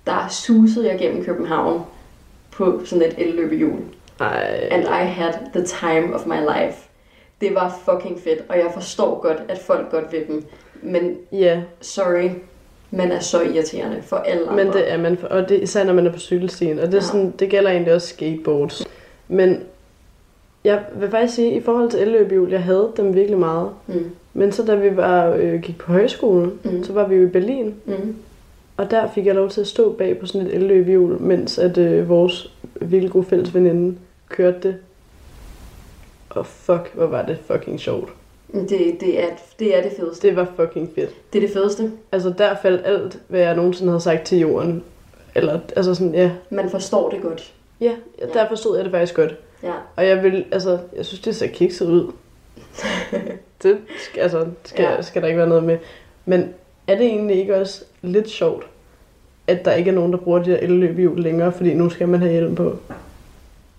der susede jeg gennem København på sådan et elløbehjul. Ej. And I had the time of my life. Det var fucking fedt, og jeg forstår godt, at folk godt vil dem. Men Ja, sorry, man er så irriterende for alle andre. men det er man, og det især når man er på cykelstien, og det, er Ja. sådan, det gælder egentlig også skateboards. Men jeg vil faktisk sige, i forhold til elløbehjul, jeg havde dem virkelig meget. Mm, Men så da vi var, øh, gik på højskole, Mm. så var vi jo i Berlin, mm. Og der fik jeg lov til at stå bag på sådan et elløbehjul, mens at øh, vores virkelig gode fælles veninde kørte det. Og fuck, hvor var det fucking sjovt. Det, det, er, det er det fedeste. Det var fucking fedt. Det er det fedeste. Altså der faldt alt, hvad jeg nogensinde havde sagt til jorden. Eller, altså sådan, ja. Man forstår det godt. Ja, der forstod jeg det faktisk godt. Ja. Og jeg vil, altså, jeg synes, det ser kikset ud. <laughs> det skal, altså, skal, Ja. ja. skal der ikke være noget med. Men er det egentlig ikke også lidt sjovt, at der ikke er nogen, der bruger de her elløbehjul længere, fordi nu skal man have hjelm på?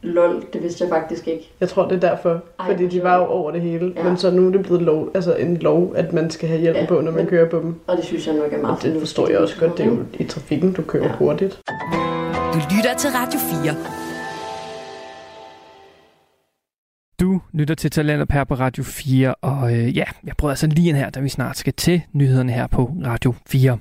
Lol, det vidste jeg faktisk ikke. Jeg tror, det er derfor, Ej, fordi de var jo over det hele. Ja. Men så nu er det blevet lov, altså en lov, at man skal have hjelm Ja, på, når man men- kører på dem. Og det synes jeg nok er meget Og det forstår jeg også godt. Det er jo i trafikken, du kører ja. hurtigt. Du lytter til Radio 4. Du lytter til Talentet her på Radio 4, og øh, ja, jeg prøver altså lige en her, da vi snart skal til nyhederne her på Radio 4.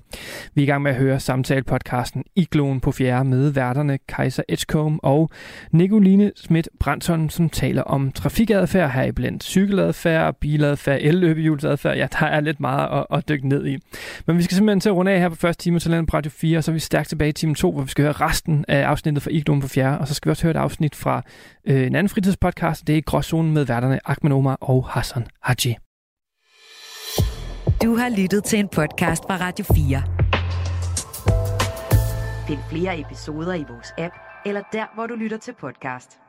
Vi er i gang med at høre samtale-podcasten Igloen på 4 med værterne Kaiser Edgecombe og Nicoline Schmidt Branson, som taler om trafikadfærd her i blandt cykeladfærd, biladfærd, elløbehjulsadfærd. Ja, der er lidt meget at, at dykke ned i. Men vi skal simpelthen til at runde af her på første time Talentet på Radio 4, og så er vi stærkt tilbage i time 2, hvor vi skal høre resten af afsnittet fra Igloen på 4, og så skal vi også høre et afsnit fra øh, en anden fritidspodcast, det er Gråzonen med værterne Ahmed Omar og Hassan Haji. Du har lyttet til en podcast fra Radio 4. Find flere episoder i vores app, eller der, hvor du lytter til podcast.